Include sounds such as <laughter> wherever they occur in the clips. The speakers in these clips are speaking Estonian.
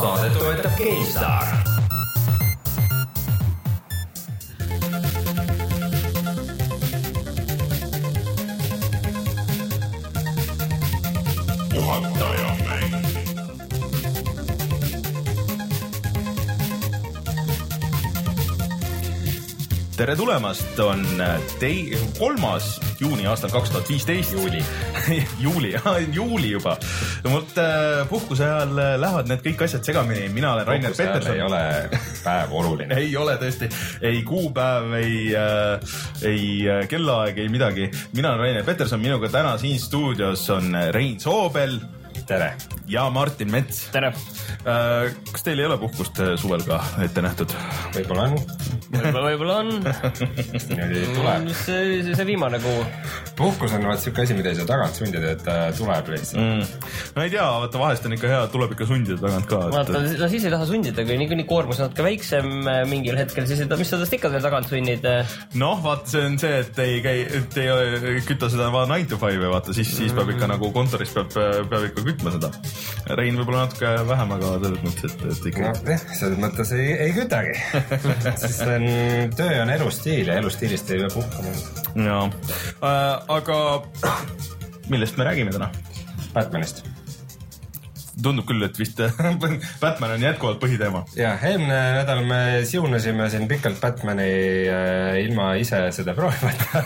saadet toetab mäng. Tere tulemast, on tei-, kolmas juuni aastal kaks tuhat viisteist. juuli <laughs> juuli, juuli juba. vot äh, puhkuse ajal äh, lähevad need kõik asjad segamini, mina olen Rainer Peterson. ei ole päev oluline <laughs> ei ole tõesti, ei kuupäev, ei äh,, ei äh, kellaaeg, ei midagi. mina olen Rainer Peterson, minuga täna siin stuudios on Rein Soobel. tere! ja Martin Mets. tere! Kas teil ei ole puhkust suvel ka ette nähtud? võib-olla on. Võib-olla, võib-olla on. niimoodi tuleb. see, see viimane kuu. puhkus on vaat siuke asi, mida ei saa tagant sundida, et ta tuleb lihtsalt mm.. no ei tea, vaata vahest on ikka hea, tuleb ikka sundida tagant ka. vaata, no siis ei taha sundida, kui niikuinii koormus on natuke väiksem äh, mingil hetkel, siis ei taha, mis sa tast ikka veel tagant sunnid. noh, vaata, see on see, et ei käi, et ei küta seda vaan nine to five'i, vaata siis, siis peab ikka nagu kontoris peab, peab ikka kütma seda. Rein võib-olla natuke vähem, aga selles mõttes, et, et ikka. noh, jah, selles mõttes ei, ei kütagi <laughs> see on, töö on elustiil ja elustiilist ei pea puhkama. jaa äh,, aga <clears throat> millest me räägime täna? Batmanist tundub küll, et vist <laughs> Batman on jätkuvalt põhiteema. ja eelmine nädal me siunasime siin pikalt Batmani äh, ilma ise seda proovimata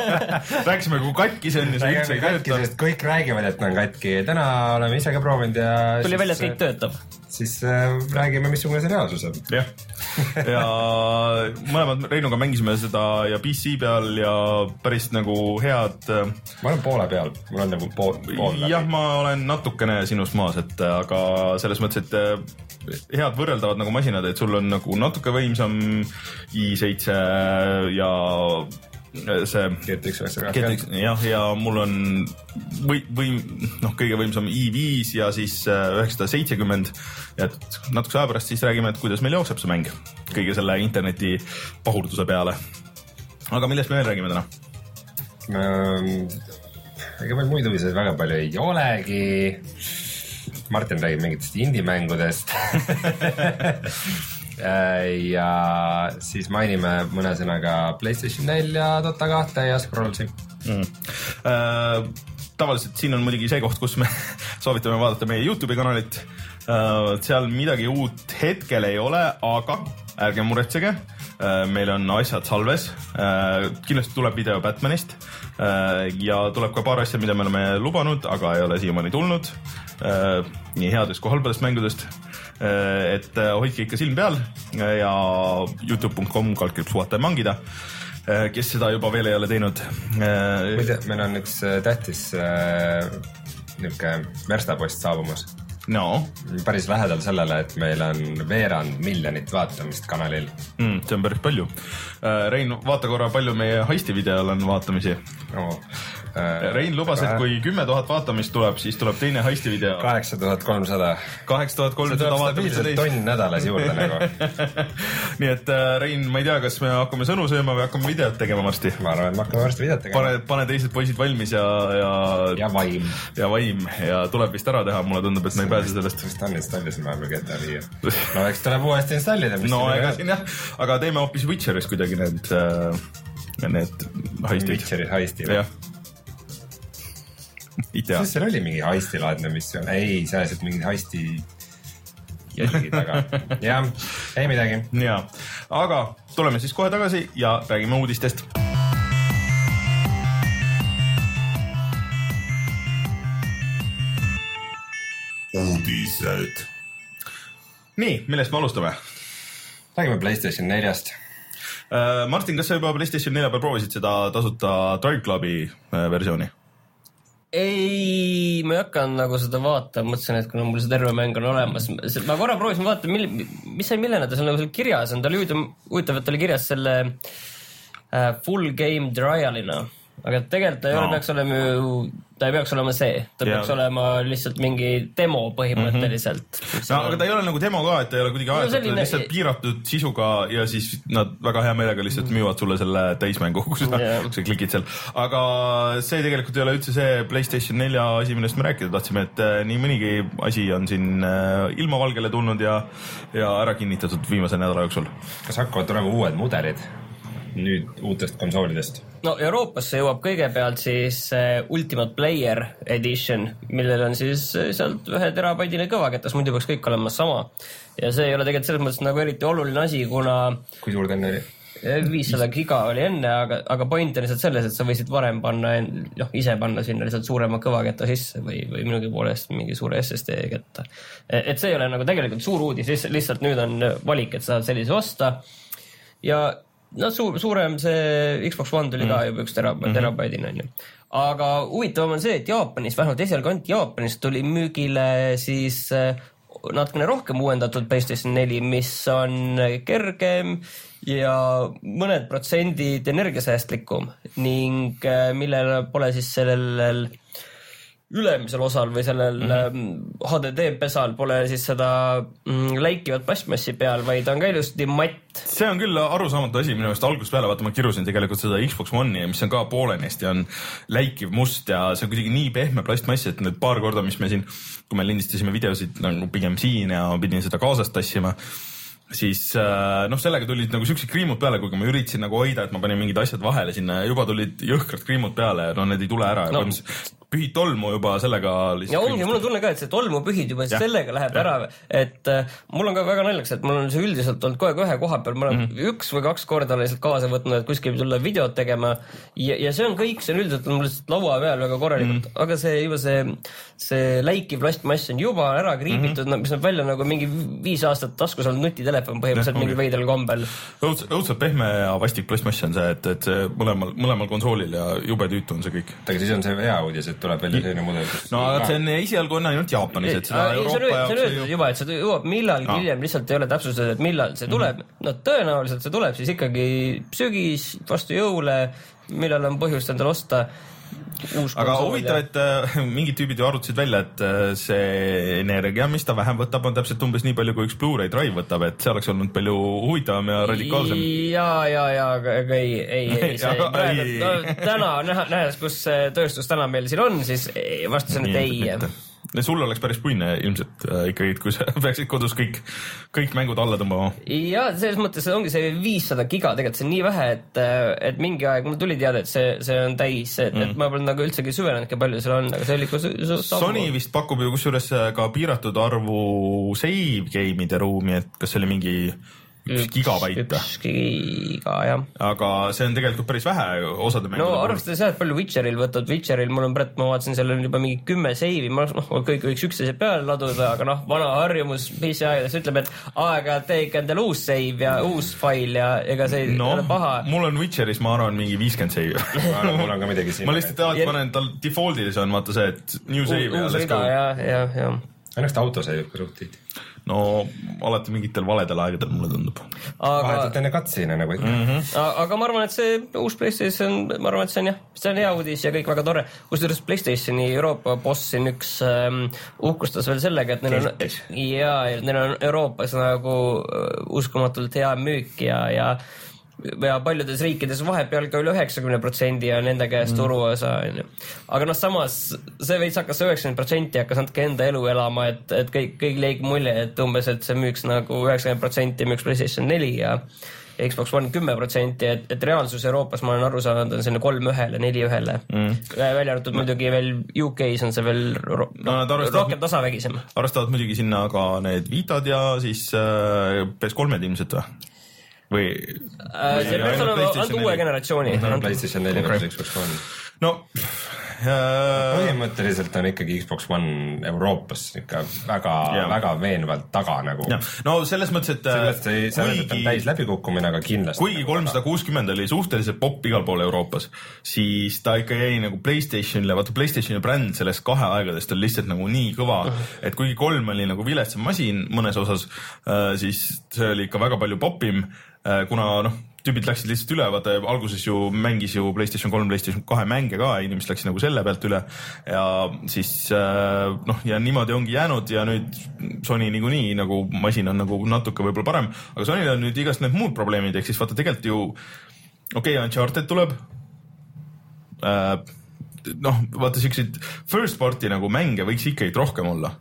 <laughs> rääkisime, kui katki see on ja see üldse ei tööta. kõik räägivad, et on katki, täna oleme ise ka proovinud ja. tuli välja, et kõik töötab. Siis äh, räägime, missugune see reaalsus on. jah, ja mõlemad Reinuga mängisime seda ja PC peal ja päris nagu head. äh, ma olen poole peal, mul on nagu pool, pool läbi. jah, ma olen natukene sinust maas, et aga selles mõttes, et äh, head võrreldavad nagu masinad, et sul on nagu natuke võimsam i7 ja see GTX GTX jah, ja mul on või, või noh, kõige võimsam i5 ja siis äh, üheksasada seitsekümmend. et natukese aja pärast siis räägime, et kuidas meil jookseb see mäng kõige selle interneti pahurduse peale. aga millest me veel räägime täna? ega meil muid uudiseid väga palju ei olegi. Martin räägib mingitest indie-mängudest <laughs> ja siis mainime mõne sõnaga Playstation nelja, Dota kahte ja Scrollsi mm.. Äh, tavaliselt siin on muidugi see koht, kus me <laughs> soovitame vaadata meie Youtube'i kanalit äh,. seal midagi uut hetkel ei ole, aga ärge muretsege äh,. meil on asjad salves äh,. kindlasti tuleb video Batmanist äh, ja tuleb ka paar asja, mida me oleme lubanud, aga ei ole siiamaani tulnud äh,. nii headest kui halbadest mängudest äh, et äh, hoidke ikka silm peal ja Youtube.com kaldkriips vaataja mangida kes seda juba veel ei ole teinud. muide, meil on üks tähtis niisugune verstapost saabumas. no. päris lähedal sellele, et meil on veerand miljonit vaatamist kanalil mm,. see on päris palju. Rein, vaata korra, palju meie heisti videol on vaatamisi no,. Rein lubas, et kui kümme tuhat vaatamist tuleb, siis tuleb teine heisti video. kaheksa tuhat kolmsada. kaheksa tuhat kolmsada vaatamist. tonn nädalas juurde nagu <laughs> nii et Rein, ma ei tea, kas me hakkame sõnu sööma või hakkame videot tegema varsti? ma arvan, et me hakkame varsti videot tegema. pane, pane teised poisid valmis ja, ja. ja vaim. ja vaim ja tuleb vist ära teha, mulle tundub, et me ei pääse sellest. vist on installisin vahepeal GTA viie. no eks tuleb uuesti installida. no ega siin jah, aga teeme hoopis Witcheris kuidagi need äh, need heistid. Witcheri heistid. jah. <laughs> kas seal oli mingi heistilaadne missioon? ei, sa ajasid mingi heisti jälgi <laughs> taga. jah, ei midagi. ja, aga tuleme siis kohe tagasi ja räägime uudistest. uudised. nii, millest me alustame? räägime Playstation neljast uh,. Martin, kas sa juba Playstation nelja peal proovisid seda tasuta Drive Clubi uh, versiooni? Ei, ma ei hakanud nagu seda vaatama, mõtlesin, et kuna mul see terve mäng on olemas, ma korra proovisin vaadata, mil, mis see, millena ta seal nagu seal kirjas on, ta oli huvitav, huvitav, et ta oli kirjas selle äh, full game trial'ina, aga tegelikult ta ei no. ole, peaks olema ju ta ei peaks olema see, ta Jaa. peaks olema lihtsalt mingi demo põhimõtteliselt mm. no aga ta ei ole nagu demo ka, et ta ei ole kuidagi aetud no,, selline- lihtsalt piiratud sisuga ja siis nad väga hea meelega lihtsalt müüvad sulle selle täismängu, kui sa kui sa klikid seal. aga see tegelikult ei ole üldse see Playstation nelja asi, millest me rääkida tahtsime, et äh, nii mõnigi asi on siin äh, ilmavalgele tulnud ja, ja ära kinnitatud viimase nädala jooksul. kas hakkavad tulema uued mudelid nüüd uutest konsoolidest? no Euroopasse jõuab kõigepealt siis äh, Ultimate Player Edition, millel on siis äh, sealt ühe terabaidine kõvaketas, muidu peaks kõik olema sama. ja see ei ole tegelikult selles mõttes nagu eriti oluline asi, kuna kui suur ta enne oli? viissada giga oli enne, aga, aga point on lihtsalt selles, et sa võisid varem panna, noh ise panna sinna lihtsalt suurema kõvaketta sisse või, või minugi poolest mingi suure SSD ketta. et see ei ole nagu tegelikult suur uudis, lihtsalt nüüd on valik, et sa saad sellise osta ja no suur, suurem see Xbox One tuli ka juba üks tera-, terabaidine onju. aga huvitavam on see, et Jaapanis, vähemalt esialgu ainult Jaapanis tuli müügile siis äh, natukene rohkem uuendatud PlayStation neli, mis on kergem ja mõned protsendid energiasäästlikum ning äh, millel pole siis sellel ülemisel osal või sellel mm -hmm. HDD pesal pole siis seda mm, läikivat plastmassi peal, vaid on ka ilusti matt. see on küll arusaamatu asi minu meelest algusest peale, vaata ma kirusin tegelikult seda Xbox One'i, mis on ka poolenisti on läikiv must ja see on kuidagi nii pehme plastmass, et need paar korda, mis me siin, kui me lindistasime videosid nagu pigem siin ja pidin seda kaasas tassima siis äh, noh, sellega tulid nagu siuksed kriimud peale, kuigi ma üritasin nagu hoida, et ma panin mingid asjad vahele sinna ja juba tulid jõhkrad kriimud peale ja no need ei tule ära ja No. no. pühid tolmu juba sellega ja ongi, mul on tunne ka, et see tolmu pühid juba Jah. sellega läheb Jah. ära, et äh, mul on ka väga naljakas, et mul on see üldiselt olnud kogu aeg ühe koha peal, ma olen mm. -hmm. üks või kaks korda lihtsalt kaasa võtnud, et kuskil tulla videot tegema ja, ja see on kõik, see on üldiselt on mul lihtsalt laua peal väga korralikult mm. -hmm. aga see juba see, see läikiv plastmass on juba ära kriibitud mm, -hmm. mis näeb välja nagu mingi viis aastat taskus olnud nutitelefon põhimõtteliselt Jah, mingil veidral kombel. õudselt, õudselt pehme ja vastik plastmass on see, et, et see mõlemal, mõlemal konsoolil ja jube tüütu on see kõik. aga siis on see hea uudis, et tuleb välja selline mudel, no aga see on esialgu on ainult Jaapanis, et seda Ei, Euroopa öel- see on jaoks öeldud juba, et see jõuab millalgi hiljem, lihtsalt ei ole täpsustatud, et millal see tuleb. no tõenäoliselt see tuleb siis ikkagi sügis vastu jõule, millal on põhjust endale osta aga huvitav, et äh, mingid tüübid ju arvutasid välja, et äh, see energia, mis ta vähem võtab, on täpselt umbes nii palju, kui üks Blu-ray drive võtab, et see oleks olnud palju huvitavam ja radikaalsem. ja, ja, ja, aga ei, ei, ei, see <laughs> Aga praegu no, täna näha, nähes, kus see tööstus täna meil siin on, siis on, et ei. Sul oleks päris puine ilmselt äh, ikkagi, kui sa <laughs> peaksid kodus kõik, kõik mängud alla tõmbama. ja selles mõttes ongi see viissada giga tegelikult see on nii vähe, et, et mingi aeg mul tuli teada, et see, see on täis, et mm., et ma polnud nagu üldsegi süvenenudki, palju seal on, aga see oli su- su- Sony vist pakub ju kusjuures äh, ka piiratud arvu save game'ide ruumi, et kas see oli mingi üks gigabait või? üks giga jah. aga see on tegelikult päris vähe osade no mängude puhul. arvestades jah, et palju Witcheril võtad, Witcheril mul on praegu, ma vaatasin, seal on juba mingi kümme seivi, ma noh, kõik võiks üksteise peale laduda, aga noh, vana harjumus PC aegades ütleb, et aeg-ajalt tee ikka endale uus save ja uus fail ja ega see ei noh ole paha. mul on Witcheris, ma arvan, mingi viiskümmend save'i <laughs> mul on ka midagi siin ma. lihtsalt alati panen tal default'is on vaata see, et new save ja let's go. ja, ja, ja. õnneks ta auto säilib ka suht tihti. No alati mingitel valedel aegadel mulle tundub. aga vahetult, enne cutscene'e nagu ikka mm. -hmm. aga ma arvan, et see uus Playstation, ma arvan, et see on jah, see on hea uudis ja kõik väga tore. kusjuures Playstationi Euroopa boss siin üks ähm, uhkustas veel sellega, et neil on Keltis. ja, ja neil on Euroopas nagu äh, uskumatult hea müük ja, ja ja paljudes riikides vahepeal ka üle üheksakümne protsendi on nende käes turuosa onju. aga noh, samas see veits hakkas, üheksakümmend protsenti hakkas natuke enda elu elama, et, et kõik, kõigile jäigi mulje, et umbes, et see müüks nagu üheksakümmend protsenti müüks Playstation neli ja Xbox One kümme protsenti, et, et reaalsus Euroopas, ma olen aru saanud, on selline kolm ühele, neli ühele mm.. välja arvatud muidugi veel UK-s on see veel ro No arvestavad- rohkem tasavägisem. arvestavad muidugi sinna ka need Vitad ja siis äh, PS3-d ilmselt või? või? see peaks olema ainult uue generatsiooni. PlayStation neli versus Xbox One. no äh, põhimõtteliselt on ikkagi Xbox One Euroopas ikka väga Jaa., väga veenvalt taga nagu. jah, no selles mõttes, et sellest ei, sa öeld, et on täis läbikukkumine, aga kindlasti. kuigi kolmsada kuuskümmend oli suhteliselt popp igal pool Euroopas, siis ta ikka jäi nagu Playstationile, vaata Playstationi bränd sellest kahe aegadest on lihtsalt nagu nii kõva, et kuigi kolm oli nagu viletsam masin mõnes osas, siis see oli ikka väga palju popim, kuna noh, tüübid läksid lihtsalt üle, vaata alguses ju mängis ju Playstation kolm, Playstation kahe mänge ka, inimesed läksid nagu selle pealt üle. Ja siis äh, noh, ja niimoodi ongi jäänud ja nüüd Sony niikuinii nagu masin on nagu natuke võib-olla parem, aga Sonyl on nüüd igast need muud probleemid, ehk siis vaata tegelikult ju okei okay,, Uncharted tuleb äh, noh, vaata siukseid first party nagu mänge võiks ikkagi rohkem olla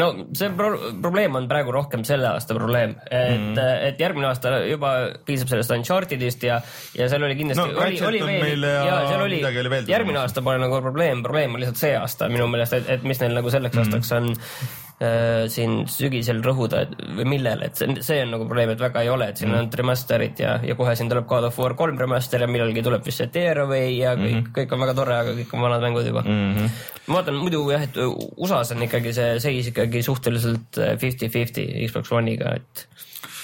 no see pro probleem on praegu rohkem selle aasta probleem, et mm. -hmm. et järgmine aasta juba piisab sellest Unchartedist ja, ja seal oli kindlasti No, oli, oli veel ja ja seal oli oli järgmine aasta pole nagu probleem, probleem on lihtsalt see aasta minu meelest, et, et mis neil nagu selleks mm -hmm. aastaks on siin sügisel rõhuda et, või millele, et see, see on nagu probleem, et väga ei ole, et siin mm on remaster'id ja, ja kohe siin tuleb God of War kolm remaster ja millalgi tuleb vist see Tearaway ja kõik mm. -hmm. kõik on väga tore, aga kõik on vanad mängud juba mm. -hmm. ma vaatan muidu jah, et USA-s on ikkagi see seis ikkagi suhteliselt äh, fifty-fifty Xbox One'iga, et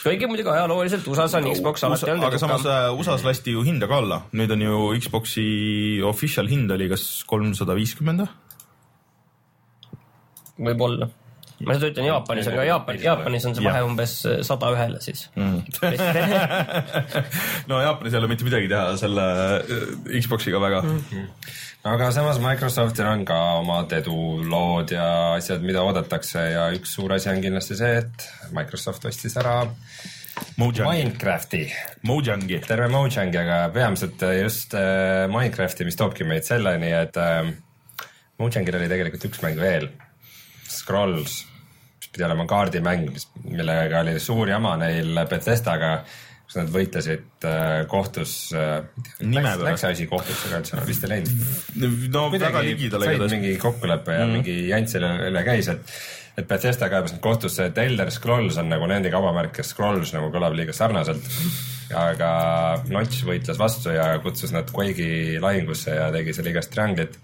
kuigi muidugi ajalooliselt USA-s on Xbox alati olnud aga samas äh, USA-s lasti ju hinda ka alla, nüüd on ju Xbox'i official hind oli kas kolmsada viiskümmend või? võib-olla. Ma seda ütlen Jaapanis, aga Jaapan, Jaapanis on see vahe Jah. umbes sada ühele siis Mm. <laughs> no Jaapanis ei ole mitte midagi teha selle äh, Xbox'iga väga mm.. aga samas Microsoftil on ka omad edulood ja asjad, mida oodatakse ja üks suur asi on kindlasti see, et Microsoft ostis ära Mojangi, Minecrafti, Mojangi. terve Mojangi, aga peamiselt just äh, Minecrafti, mis toobki meid selleni, et äh, Mojangil oli tegelikult üks mäng veel, Scrolls, pidi olema kaardimäng, mis, millega oli suur jama neil Bethesdaga, kus nad võitlesid äh, kohtus äh,. Läks, läks asi kohtusse ka üldse, vist ei läinud no väga ligidale igatahes. mingi kokkulepe ja mm. mingi jant selle üle käis, et, et Bethesda kaebas nüüd kohtusse, et Elder Scrolls on nagu nende kaubamärk ja Scrolls nagu kõlab liiga sarnaselt. aga Notch võitles vastu ja kutsus nad Quake'i lahingusse ja tegi selle igast trianglit.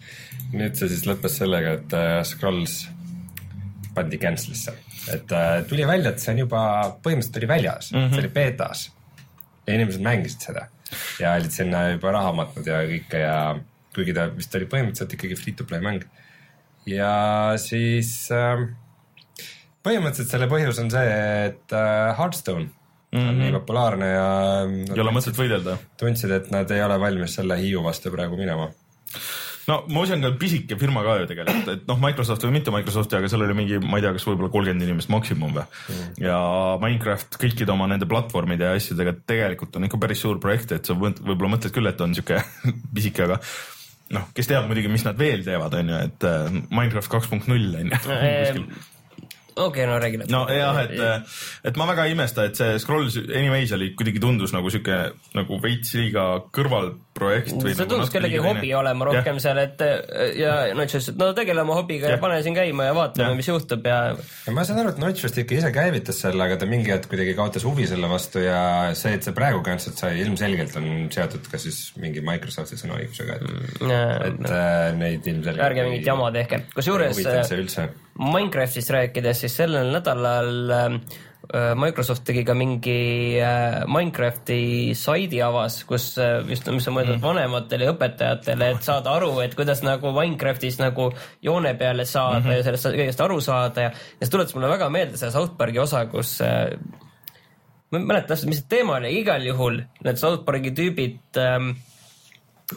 nüüd see siis lõppes sellega, et äh, Scrolls pandi cancel'isse, et äh, tuli välja, et see on juba põhimõtteliselt oli väljas mm, -hmm. see oli betas ja inimesed mängisid seda ja olid sinna juba raha matnud ja kõike ja kuigi ta vist oli põhimõtteliselt ikkagi free to play mäng. ja siis äh, põhimõtteliselt selle põhjus on see, et äh, Hearthstone mm -hmm. on nii populaarne ja ei ole mõtet võidelda. tundsid, et nad ei ole valmis selle hiiu vastu praegu minema. No Mojang on pisike firma ka ju tegelikult, et noh, Microsoft või mitte Microsoft, aga seal oli mingi, ma ei tea, kas võib-olla kolmkümmend inimest maksimum või mm.. ja Minecraft kõikide oma nende platvormide ja asjadega tegelikult on ikka päris suur projekt, et sa võib-olla mõtled küll, et on sihuke <laughs> pisike, aga noh, kes teab muidugi, mis nad veel teevad, on ju, et äh, Minecraft kaks punkt null on ju. <laughs> okei, no räägi. no jah, et, et ma väga ei imesta, et see Scrolls Anyways oli kuidagi tundus nagu sihuke nagu veits liiga kõrvalprojekt. see tundus kellegi hobi olema rohkem seal, et ja Notch ütles, et no tegele oma hobiga ja Jah. pane siin käima ja vaatame, mis juhtub ja ja ma saan aru, et Notch vist ikka ise käivitas selle, aga ta mingi hetk kuidagi kaotas huvi selle vastu ja see, et see praegu cancel sai, ilmselgelt on seotud ka siis mingi Microsofti sõnaõigusega, et äh, et äh, neid ilmselgelt ärge mingit jama tehke. kusjuures üldse. Minecraftist rääkides, siis sellel nädalal äh, Microsoft tegi ka mingi äh, Minecrafti saidi avas, kus äh, just, mis on mõeldud vanematele ja õpetajatele, et saada aru, et kuidas nagu Minecraftis nagu joone peale saada mm -hmm. ja sellest kõigest aru saada ja, ja see tuletas mulle väga meelde seda South Park'i osa, kus äh, ma ei mäleta täpselt, mis see teema oli, igal juhul need South Park'i tüübid ähm,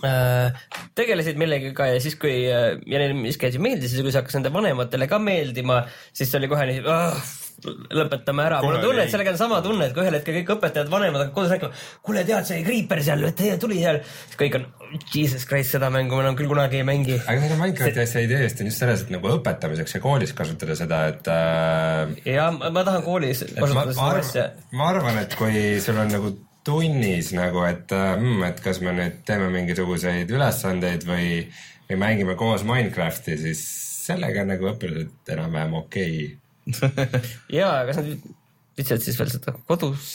äh, tegelesid millegagi ja siis, kui äh, ja neile miski asi meeldis ja kui see hakkas nende vanematele ka meeldima, siis see oli kohe nii ah, lõpetame ära, mul on tunne, et sellega on sama tunne, et kui ühel hetkel kõik õpetajad, vanemad hakkavad kodus rääkima, kuule tead, see Creeper seal, tuli seal, siis kõik on jesus christ, seda mängu ma enam küll kunagi ei mängi. aga selle Minecrafti asja idee vist on just selles, et nagu õpetamiseks ja koolis kasutada seda, et äh, ja ma, tahan koolis kasutada seda asja. arvan, ma arvan, et kui sul on nagu tunnis nagu, et mm,, et kas me nüüd teeme mingisuguseid ülesandeid või, või mängime koos Minecrafti, siis sellega on nagu õpilased enam-vähem okei <laughs> jaa, kas nad viitsivad siis veel seda kodus?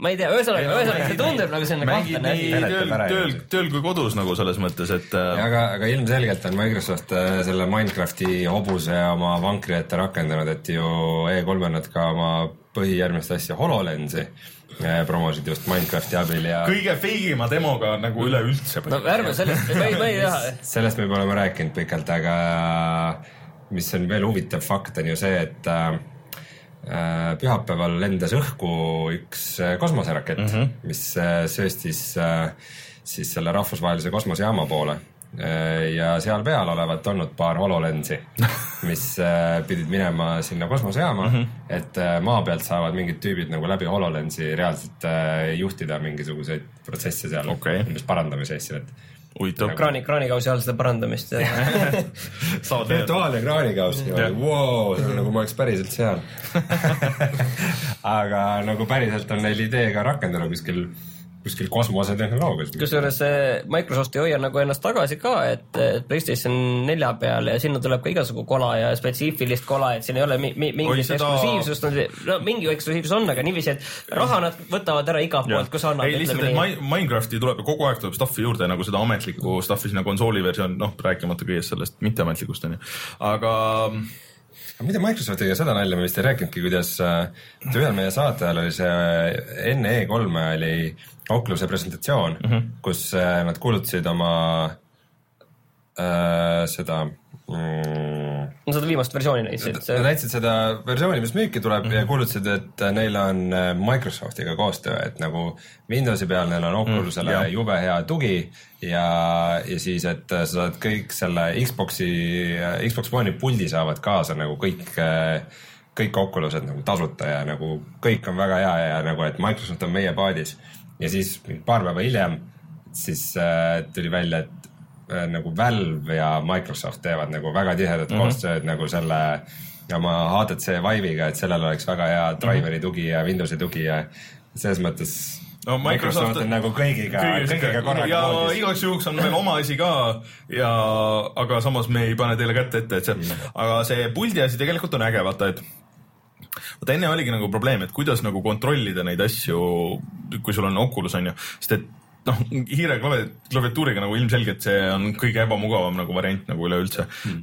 ma ei tea, ühesõnaga, ühesõnaga see tundub nagu selline kahtlane asi. tööl tööl tööl kui kodus nagu selles mõttes, et äh, aga, aga ilmselgelt on Microsoft äh, selle Minecrafti hobuse oma vankri ette rakendanud, et ju E3-l nad ka oma põhijärgmist asja HoloLensi äh, promosid just Minecrafti abil ja kõige feigima demoga nagu üleüldse. no ärme sellest, ma ei, ma ei taha. sellest me pole rääkinud pikalt, aga mis on veel huvitav fakt, on ju see, et äh, äh, pühapäeval lendas õhku üks äh, kosmoserakett mm, -hmm. mis äh, sööstis siis selle rahvusvahelise kosmosejaama poole ja seal peal olevat olnud paar hololensi, <laughs> mis pidid minema sinna kosmosejaama mm, -hmm. et maa pealt saavad mingid tüübid nagu läbi hololensi reaalselt juhtida mingisuguseid protsesse seal Okei. umbes parandamise asju, et. kraani, kraanikausi all seda parandamist <laughs> virtuaalne kraanikaus niimoodi, vau, see on nagu ma oleks päriselt seal. <laughs> aga nagu päriselt on neil idee ka rakendada kuskil, kuskil kosmosetehnoloogias. kusjuures see Microsoft ei hoia nagu ennast tagasi ka, et et PlayStation nelja peale ja sinna tuleb ka igasugu kola ja spetsiifilist kola, et siin ei ole mi- mi- mingit seda- eksklusiivsust, no mingi eksklusiivsus on, aga niiviisi, et raha nad võtavad ära igalt poolt, kus annab. ei lihtsalt, et Mi- Minecrafti tuleb kogu aeg tuleb stuff'i juurde nagu seda ametlikku stuff'i sinna konsooli versioon, noh rääkimata kõigest sellest mitteametlikust onju, aga aga mida Microsoftiga seda nalja me vist ei rääkinudki, kuidas äh, ühel meie saate ajal oli see enne E3-e oli Oculus'e presentatsioon mm, -hmm. kus äh, nad kuulutasid oma äh, seda no seda viimast versiooni näitasid, Nad näitasid seda versiooni, mis müüki tuleb mm -hmm. ja kuulutasid, et neil on äh, Microsoftiga koostöö, et nagu Windowsi peal neil on Oculusele jah. mm, jube hea tugi ja, ja siis, et äh, sa saad kõik selle Xbox'i, Xbox One'i puldi saavad kaasa nagu kõik, kõik Oculused nagu tasuta ja nagu kõik on väga hea ja nagu, et Microsoft on meie paadis. ja siis paar päeva hiljem siis äh, tuli välja, et äh, nagu Valve ja Microsoft teevad nagu väga tihedat mm -hmm. koostööd nagu selle oma HTC Vive'iga, et sellel oleks väga hea driveri tugi ja Windowsi tugi ja selles mõttes no Microsoft on nagu kõigiga, kõigiga korraga ja voodis. igaks juhuks on veel oma asi ka ja, aga samas me ei pane teile kätt ette, et see, aga see puldi asi tegelikult on äge, vaata, et vaata enne oligi nagu probleem, et kuidas nagu kontrollida neid asju, kui sul on Oculus on ju, sest et noh, hiire klavi- klaviatuuriga nagu ilmselgelt see on kõige ebamugavam nagu variant nagu üleüldse mm..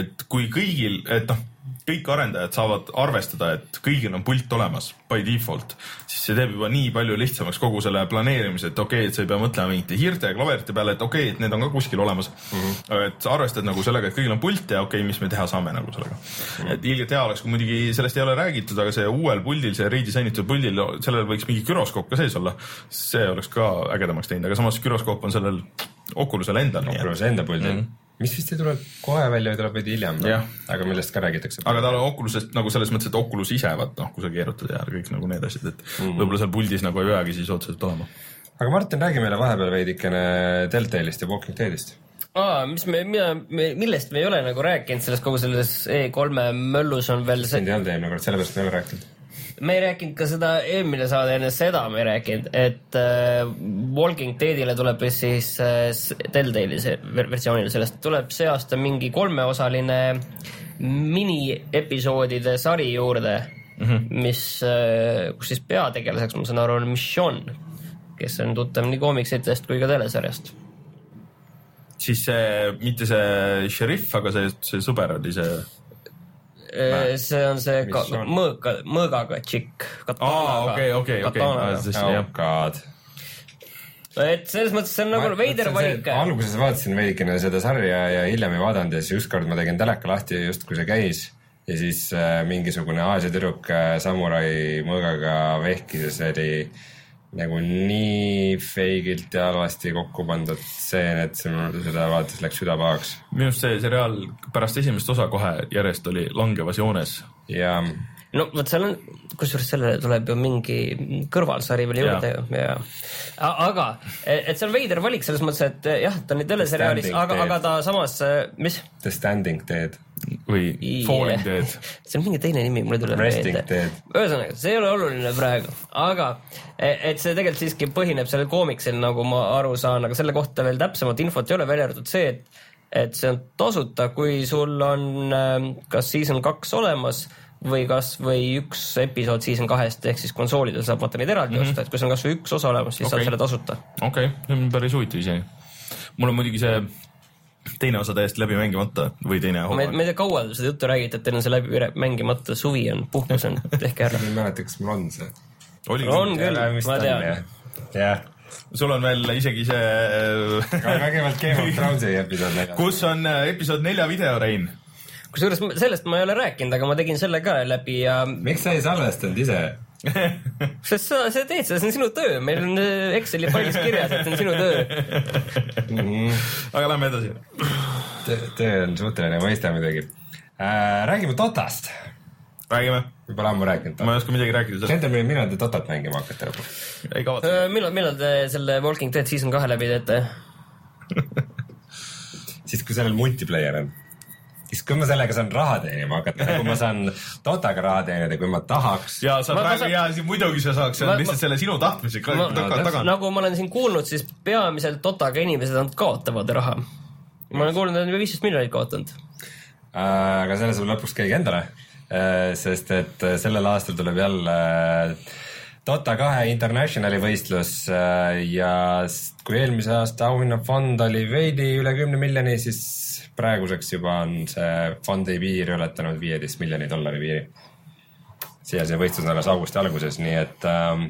et kui kõigil, et noh, kõik arendajad saavad arvestada, et kõigil on pult olemas by default, siis see teeb juba nii palju lihtsamaks kogu selle planeerimise, et okei okay,, et sa ei pea mõtlema mingite hiirte ja klaverite peale, et okei okay,, et need on ka kuskil olemas mm. -hmm. et sa arvestad nagu sellega, et kõigil on pult ja okei okay,, mis me teha saame nagu sellega mm. -hmm. et ilgelt hea oleks, kui muidugi sellest ei ole räägitud, aga see uuel puldil, see redisainitud puldil, sellel võiks mingi güroskoop ka sees olla. see oleks ka ägedamaks teinud, aga samas güroskoop on sellel Oculusel endal. Oculus enda puldil mm, -hmm. Mis vist ei tule kohe välja, tuleb veidi hiljem Jah., aga millest ka räägitakse. aga tal on Oculusest nagu selles mõttes, et Oculus ise vaata noh, kui sa keerutad ja kõik nagu need asjad, et mm võib-olla seal puldis nagu ei peagi siis otseselt olema. aga Martin, räägi meile vahepeal veidikene Deltaleist ja Walking Deadist. aa, mis me, mida, millest me ei ole nagu rääkinud selles kogu selles E3-e möllus on veel see sind, ei olnud eelmine kord, sellepärast me ei ole rääkinud. Me ei rääkinud ka seda eelmine saade enne seda me ei rääkinud, et äh, Walking Deadile tuleb siis äh, Telltale'i versioonil sellest tuleb see aasta mingi kolmeosaline miniepisoodide sari juurde mm, -hmm. mis äh,, kus siis peategelaseks ma saan aru on Michonne, kes on tuttav nii koomiksidest kui ka telesarjast. siis see, mitte see šerif, aga see, see sõber oli see. Äh, see on see ka, Michonne. mõõga, mõõgaga tšikk. aa, okei, okei, okei. oh god. et selles mõttes see on nagu veider valik. alguses vaatasin veidikene seda sarja ja hiljem ei vaadanud ja siis ükskord ma tegin teleka lahti justkui see käis ja siis äh, mingisugune Aasia tüdruk äh, samurai mõõgaga vehkis ja see oli nagu nii feigilt ja halvasti kokku pandud stseen, et see mul seda vaadates läks süda pahaks minu arust see seriaal pärast esimest osa kohe järjest oli langevas joones. ja no vot seal on, kusjuures sellele tuleb ju mingi kõrvalsari veel juurde ju ja A- aga, et see on veider valik selles mõttes, et jah, ta on nii teleseriaalis, aga, aga ta samas, mis? The Standing Dead, või Falling Dead. <laughs> see on mingi teine nimi, mul ei tule meelde. Ühesõnaga, see ei ole oluline praegu, aga e- et see tegelikult siiski põhineb sellel koomiksil, nagu ma aru saan, aga selle kohta veel täpsemat infot ei ole, välja arvatud see, et et see on tasuta, kui sul on kas season kaks olemas või kas, või üks episood season kahest ehk siis konsoolidel saab vaata neid eraldi mm -hmm. osta, et kui sul on kasvõi üks osa olemas, siis okay. Saad selle tasuta. okei okay,, see on päris huvitav isegi. mul on muidugi see teine osa täiesti läbi mängimata või teine ma ei, ma ei tea, kaua te seda juttu räägite, et teil on see läbi mängimata, suvi on, puhkus on, <laughs> tehke ära. ma ei mäleta, kas mul on see. on küll, ma tean. jah, sul on veel isegi see, vägevalt Game of Thronesi episood <laughs> kus on äh, episood nelja video, Rein. Kusjuures sellest ma ei ole rääkinud, aga ma tegin selle ka läbi ja miks sa ei salvestanud ise? <laughs> sest sa, sa teed seda, see on sinu töö, meil on äh, Exceli failis kirjas, et see on sinu töö. aga lähme edasi. töö on suhteline mõiste muidugi äh,. räägime Dotast, räägime, võib-olla ammu rääkinud. ma ei oska midagi rääkida sellest, Gentleman, millal te Dotat mängima hakkate lõpuks? ei kavatse. Äh, millal, millal te selle Walking Dead season kahe läbi teete? <laughs> siis, kui sellel multiplayer on. siis, kui ma sellega saan raha teenima hakata, kui ma saan Dotaga raha teenida, kui ma tahaks. ja sa Ma- ma praegu saan- ja siis muidugi sa saaks, see Ma- on lihtsalt ma- selle sinu tahtmisega Ma- taga, taga. nagu ma olen siin kuulnud, siis peamiselt Dotaga inimesed on kaotavad raha. ma olen kuulnud, et nad on viisteist miljonit kaotanud. Äh, aga selle saab lõpuks keegi endale, sest et äh, sellel aastal tuleb jälle äh, Dota kahe Internationali võistlus äh, ja kui eelmise aasta auhinnafond oli veidi üle kümne miljoni, siis praeguseks juba on see fondi piir ületanud viieteist miljoni dollari piiri. siiasse võistlus on alles augusti alguses, nii et ähm,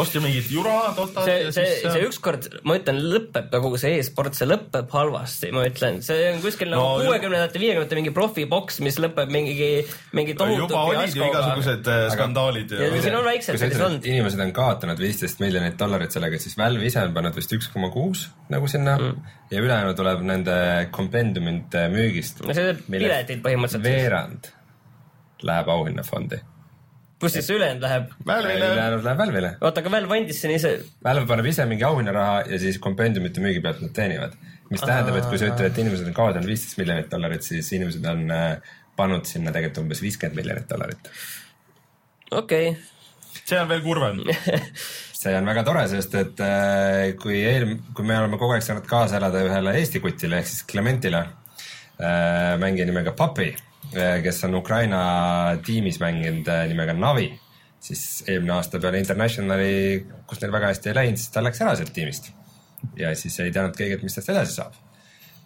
ostja mingit jura Dotat see, see, siis see. ükskord, ma ütlen, lõpeb ka kogu see e-sport, see lõpeb halvasti, ma ütlen, see on kuskil nagu No, kuuekümnendate, viiekümnendate mingi profiboks, mis lõpeb mingi, mingi tohutu juba olid ju igasugused äh, skandaalid ja ja siin on väiksed sellised olnud inimesed on kaotanud viisteist miljonit dollarit sellega, siis Valve ise on pannud vist üks koma kuus nagu sinna mm. ja ülejäänu tuleb nende kompendiumite müügist. no see teeb piletid põhimõtteliselt. veerand läheb auhinnafondi. Kus siis see ülejäänud läheb? Ülejäänud läheb Valve'ile. oota, aga Valve andis siin ise, Valve paneb ise mingi auhinnaraha ja siis kompendiumite müügi pealt nad teenivad. mis tähendab, et kui sa ütled, et inimesed on kaotanud viisteist miljonit dollarit, siis inimesed on äh, pannud sinna tegelikult umbes viiskümmend miljonit dollarit. okei okay., see on veel kurvem. <laughs> see on väga tore, sest et äh, kui eel-, kui me oleme kogu aeg saanud kaasa elada ühele Eesti kutile ehk siis Clementile äh,, mängija nimega Papi kes on Ukraina tiimis mänginud äh, nimega Navi, siis eelmine aasta peale Internationali, kus neil väga hästi ei läinud, siis ta läks ära sealt tiimist. ja siis ei teadnud keegi, et mis tast edasi saab.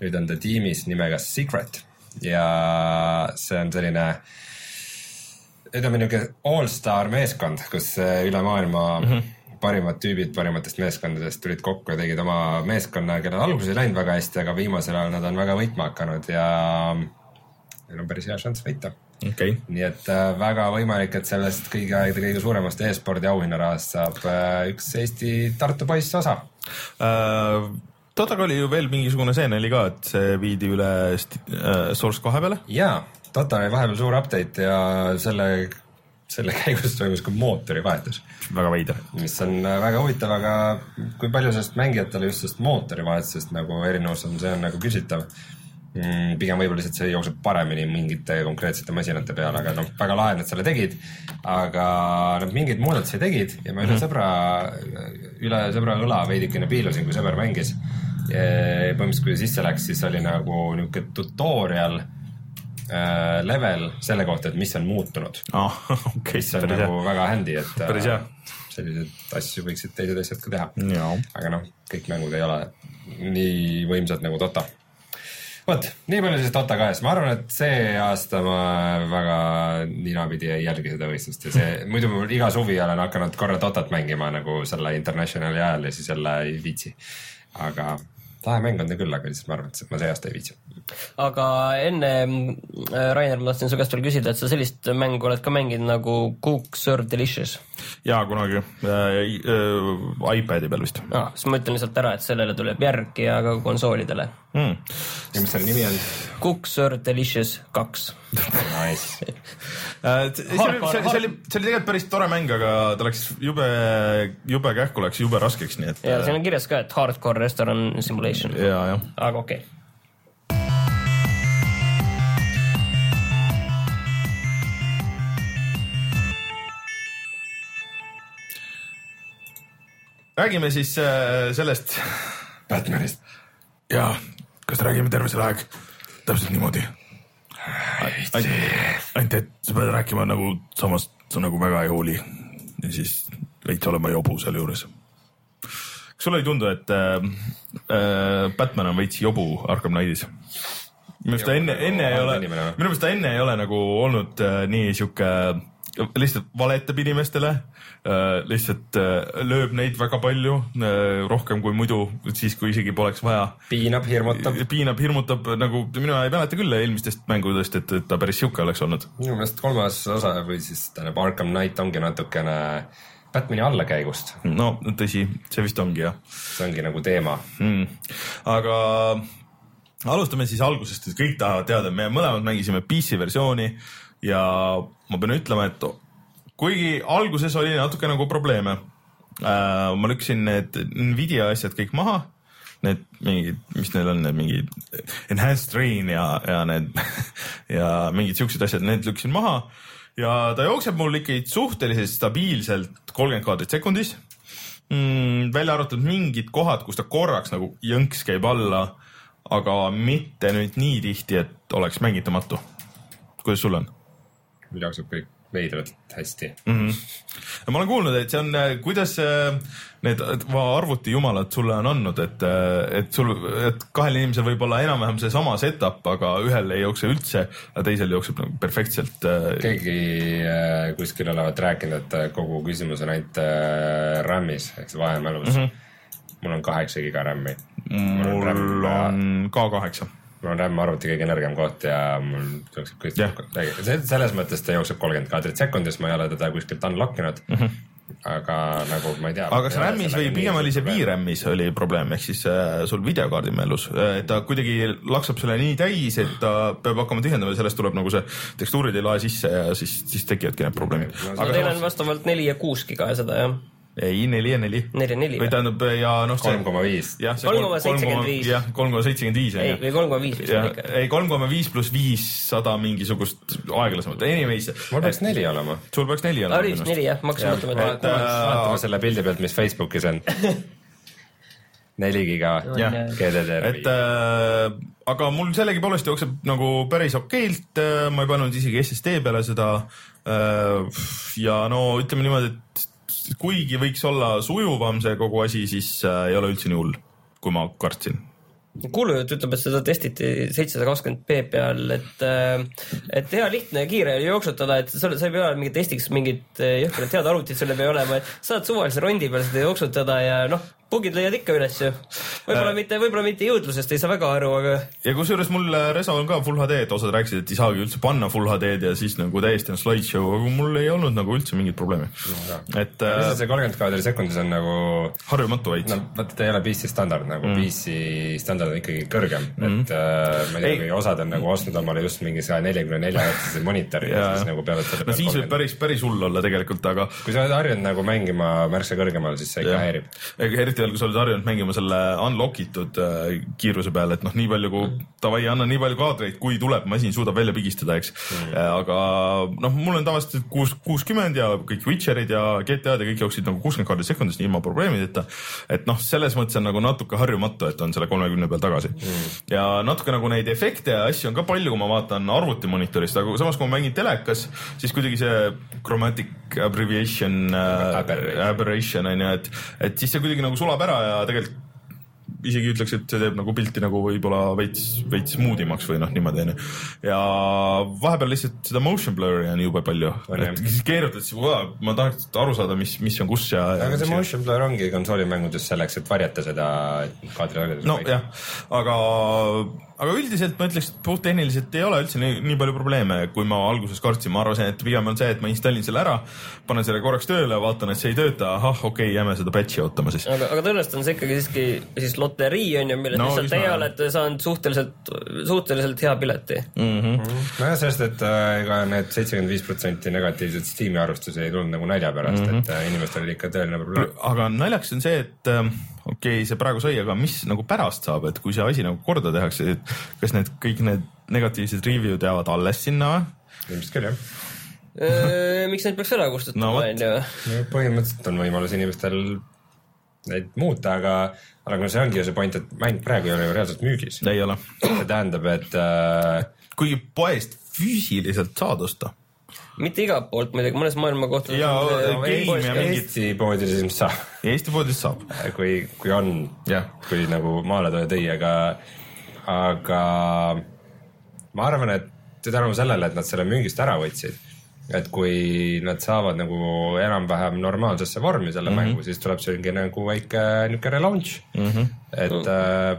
nüüd on ta tiimis nimega Secret ja see on selline ütleme niuke allstar meeskond, kus äh, üle maailma mm -hmm. parimad tüübid parimatest meeskondadest tulid kokku ja tegid oma meeskonna, kellel alguses ei läinud väga hästi, aga viimasel ajal nad on väga võitma hakanud ja neil on päris hea šanss võita. okei, nii et äh, väga võimalik, et sellest kõigi aegade kõige suuremast e-spordi auhinnarahast saab äh, üks Eesti Tartu poiss osa. Dotaga oli ju veel mingisugune seen oli ka, et see viidi üle äh, Source kahe peale. jaa, Dota oli vahepeal suur update ja selle, selle <laughs> käigus toimus ka mootori vahetus väga veider. mis on äh, väga huvitav, aga kui palju sellest mängijatele just sellest mootori vahetusest nagu erinevus on, see on nagu küsitav mm,. pigem võib-olla lihtsalt see jookseb paremini mingite konkreetsete masinate peal, aga noh, väga lahe, et nad selle tegid. aga nad mingeid muudatusi tegid ja ma üle sõbra, üle sõbra õla veidikene piilusin, kui sõber mängis. põhimõtteliselt, kui sisse läks, siis oli nagu niuke tutorial äh, level selle kohta, et mis on muutunud ah, <laughs> okei, mis on nagu hea. väga handy, et <laughs> Päris hea. äh, selliseid asju võiksid teised asjad ka teha. aga noh, kõik mängud ei ole nii võimsad nagu Dota. vot, nii palju siis Dota kahest, ma arvan, et see aasta ma väga ninapidi ei jälgi seda võistlust ja see, <laughs> muidu ma iga suvi olen hakanud korra Dotat mängima nagu selle Internationali ajal ja siis jälle ei viitsi. aga lahe mäng on ta küll, aga lihtsalt ma arvan, et ma see aasta ei viitsi. aga enne, Rainer, ma tahtsin su käest veel küsida, et sa sellist mängu oled ka mänginud nagu Cook Serve Delicious jaa kunagi äh, äh, iPad'i peal vist ah,. siis ma ütlen lihtsalt ära, et sellele tuleb järg ja ka konsoolidele. mm.. ja mis selle nimi on? Cook Serve Delicious kaks. Nice. <laughs> Äh, see see oli, see oli, see oli tegelikult päris tore mäng, aga ta läks jube, jube kähku läks, jube raskeks, nii et. ja siin on kirjas ka, et hardcore restaurant simulation, aga okei okay.. räägime siis äh, sellest Batmanist. Ja kas räägime terve selle aeg täpselt niimoodi? ainult, et sa pead rääkima nagu samas sa nagu väga ei hooli ja siis veits olema jobu sealjuures. kas sulle ei tundu, et äh, äh, Batman on veits jobu Arkham Knightis? minu meelest ta enne, enne ei ole, või? minu meelest ta enne ei ole nagu olnud äh, nii sihuke lihtsalt valetab inimestele, lihtsalt äh, lööb neid väga palju, rohkem kui muidu, siis kui isegi poleks vaja. piinab, hirmutab. piinab, hirmutab nagu mina ei mäleta küll eelmistest mängudest, et, et ta päris sihuke oleks olnud. minu meelest kolmas osa või siis tähendab Arkham Knight ongi natukene Batman'i allakäigust, no tõsi, see vist ongi jah see ongi nagu teema. mm.. aga alustame siis algusest, et kõik tahavad teada, me mõlemad mängisime PC versiooni ja ma pean ütlema, et kuigi alguses oli natuke nagu probleeme äh,, ma lükkasin need Nvidia asjad kõik maha, need mingid, mis neil on, need mingid enhanced rain ja, ja need <laughs> ja mingid siuksed asjad, need lükkasin maha ja ta jookseb mul ikkagi suhteliselt stabiilselt kolmkümmend kaadrit sekundis mm,. välja arvatud mingid kohad, kus ta korraks nagu jõnks käib alla, aga mitte nüüd nii tihti, et oleks mängitamatu. kuidas sul on jookseb kõik veidralt hästi. mm? -hmm. ma olen kuulnud, et see on, kuidas äh, need arvutijumalad sulle on andnud, et, et sul, et kahel inimesel võib olla enam-vähem seesama setup, aga ühel ei jookse üldse, aga teisel jookseb nagu perfektselt. keegi äh, kuskil olevat rääkinud, et äh, kogu küsimus on ainult äh, RAM-is ehk siis vahemälus mm. -hmm. mul on kaheksa giga RAM-i. mul on ka kaheksa mul on RAM arvuti kõige nõrgem koht ja mul jookseb kõik yeah.. selles mõttes ta jookseb kolmkümmend kaadrit sekundis, ma ei ole teda kuskilt unlock inud mm. -hmm. aga nagu ma ei tea. aga kas RAM-is või pigem oli see VRAM-is oli probleem, ehk siis äh, sul videokaardi mällus, et ta kuidagi laksab sulle nii täis, et ta peab hakkama tühjendama ja sellest tuleb nagu see tekstuurid ei lae sisse ja siis, siis tekivadki need probleemid. no teil on vastavalt neli ja kuus giga seda jah, ei, neli ja neli. neli ja neli või või? tähendab ja noh, kolm koma viis. kolm koma seitsekümmend viis. jah, kolm koma seitsekümmend viis on ei, ju. või kolm koma viis vist on ikka,. ei kolm koma viis pluss viissada mingisugust aeglasemat, anyways. mul peaks neli olema. sul peaks neli aa, oli vist neli jah, ma hakkasin mõtlema, et vaatame selle pildi pealt, mis Facebookis on. <laughs> neli giga Jah. GDDR. et äh, aga mul sellegipoolest jookseb nagu päris okeilt äh,, ma ei pannud isegi SSD peale seda äh,. ja no ütleme niimoodi, et kuigi võiks olla sujuvam see kogu asi, siis äh, ei ole üldse nii hull, kui ma kartsin. kuulujutt ütleb, et seda testiti seitsesada kakskümmend B peal, et, et hea lihtne ja kiire oli jooksutada, et sa, sa ei pea mingi testiks mingit äh, jõhkralt head arvutit sul ei pea olema, et saad suvalise rondi peal seda jooksutada ja noh, bugid leiad ikka üles ju. võib-olla mitte, võib-olla mitte jõudlusest ei saa väga aru, aga ja kusjuures mul äh, Reso on ka full HD, et osad rääkisid, et ei saagi üldse panna full HD-d ja siis nagu täiesti on slideshow, aga mul ei olnud nagu üldse mingit probleemi. et äh, see kolmkümmend kaadri sekundis on nagu, harjumatu veits no vaata, ta ei ole PC standard nagu mm., PC standard on ikkagi kõrgem mm, -hmm. et äh, ma ei tea, kui osad on nagu ostnud omale just mingi saja neljakümne nelja hertsise monitori ja siis nagu peavad selle no siis võib päris, päris hull olla tegelikult, aga kui sa oled harjunud nagu mängima märksa kõrgemal, siis see ikka häirib. eriti veel, kui sa oled harjunud mängima selle unlock itud äh, kiiruse peal, et noh, nii palju kui davai, anna nii palju kaadreid, kui tuleb, masin suudab välja pigistada, eks mm.. aga noh, mul on tavaliselt kuus, kuuskümmend ja kõik Witcherid ja GTA-d ja kõik jooksid nagu kuuskümmend kaadrit sekundis ilma probleemideta. et noh, selles mõttes on nagu natuke harjumatu, et on selle kolmekümne peal tagasi mm.. ja natuke nagu neid efekte ja asju on ka palju, kui ma vaatan arvutimonitorist, aga samas, kui ma mängin telekas, siis kuidagi see chromatic abbreviation äh, Aberration. aberration on ju, et, et siis see kuidagi nagu sulab ära ja tegelikult isegi ütleks, et see teeb nagu pilti nagu võib-olla veits, veits smoothiemaks või noh, niimoodi onju. ja vahepeal lihtsalt seda motion blur'i on jube palju, et keerutad siis, ma tahaks aru saada, mis, mis on kus ja. aga see motion blur ongi konsoolimängudes selleks, et varjata seda kaadri nojah, aga, aga üldiselt ma ütleks, et puhttehniliselt ei ole üldse nii, nii palju probleeme, kui ma alguses kartsin, ma arvasin, et pigem on see, et ma installin selle ära, panen selle korraks tööle, vaatan, et see ei tööta, ahah, okei okay,, jääme seda patch'i ootama siis. aga, aga tõenäoliselt on see ikkagi siiski siis loterii on ju, millest No lihtsalt teie olete saanud suhteliselt, suhteliselt hea pileti. Mm -hmm. nojah, sellest, et äh, ega need seitsekümmend viis protsenti negatiivset Steam'i arvustusi ei tulnud nagu nalja pärast mm, -hmm. et äh, inimestel oli ikka tõeline probleem. aga naljakas on see, et ähm, okei okay,, see praegu sai, aga mis nagu pärast saab, et kui see asi nagu korda tehakse, et kas need kõik need negatiivsed review'd jäävad alles sinna või? ilmselt küll jah. miks neid peaks ära No kustutama, vot. on ju. no põhimõtteliselt on võimalus inimestel neid muuta, aga, aga see ongi ju see point, et mäng praegu ei ole ju reaalselt müügis. ei ole. see tähendab, et äh, kuigi poest füüsiliselt saad osta. mitte igalt poolt muidugi, mõnes maailma kohtades. Jaa, game ja mingid- Eesti poodides ilmselt saab, Eesti poodist saab. kui, kui on jah, kui nagu maaletooja tõi, aga, aga ma arvan, et tänu sellele, et nad selle müügist ära võtsid, et kui nad saavad nagu enam-vähem normaalsesse vormi selle mm -hmm. mängu, siis tuleb selline nagu väike niisugune relaunch mm. Mhm. -hmm. et äh,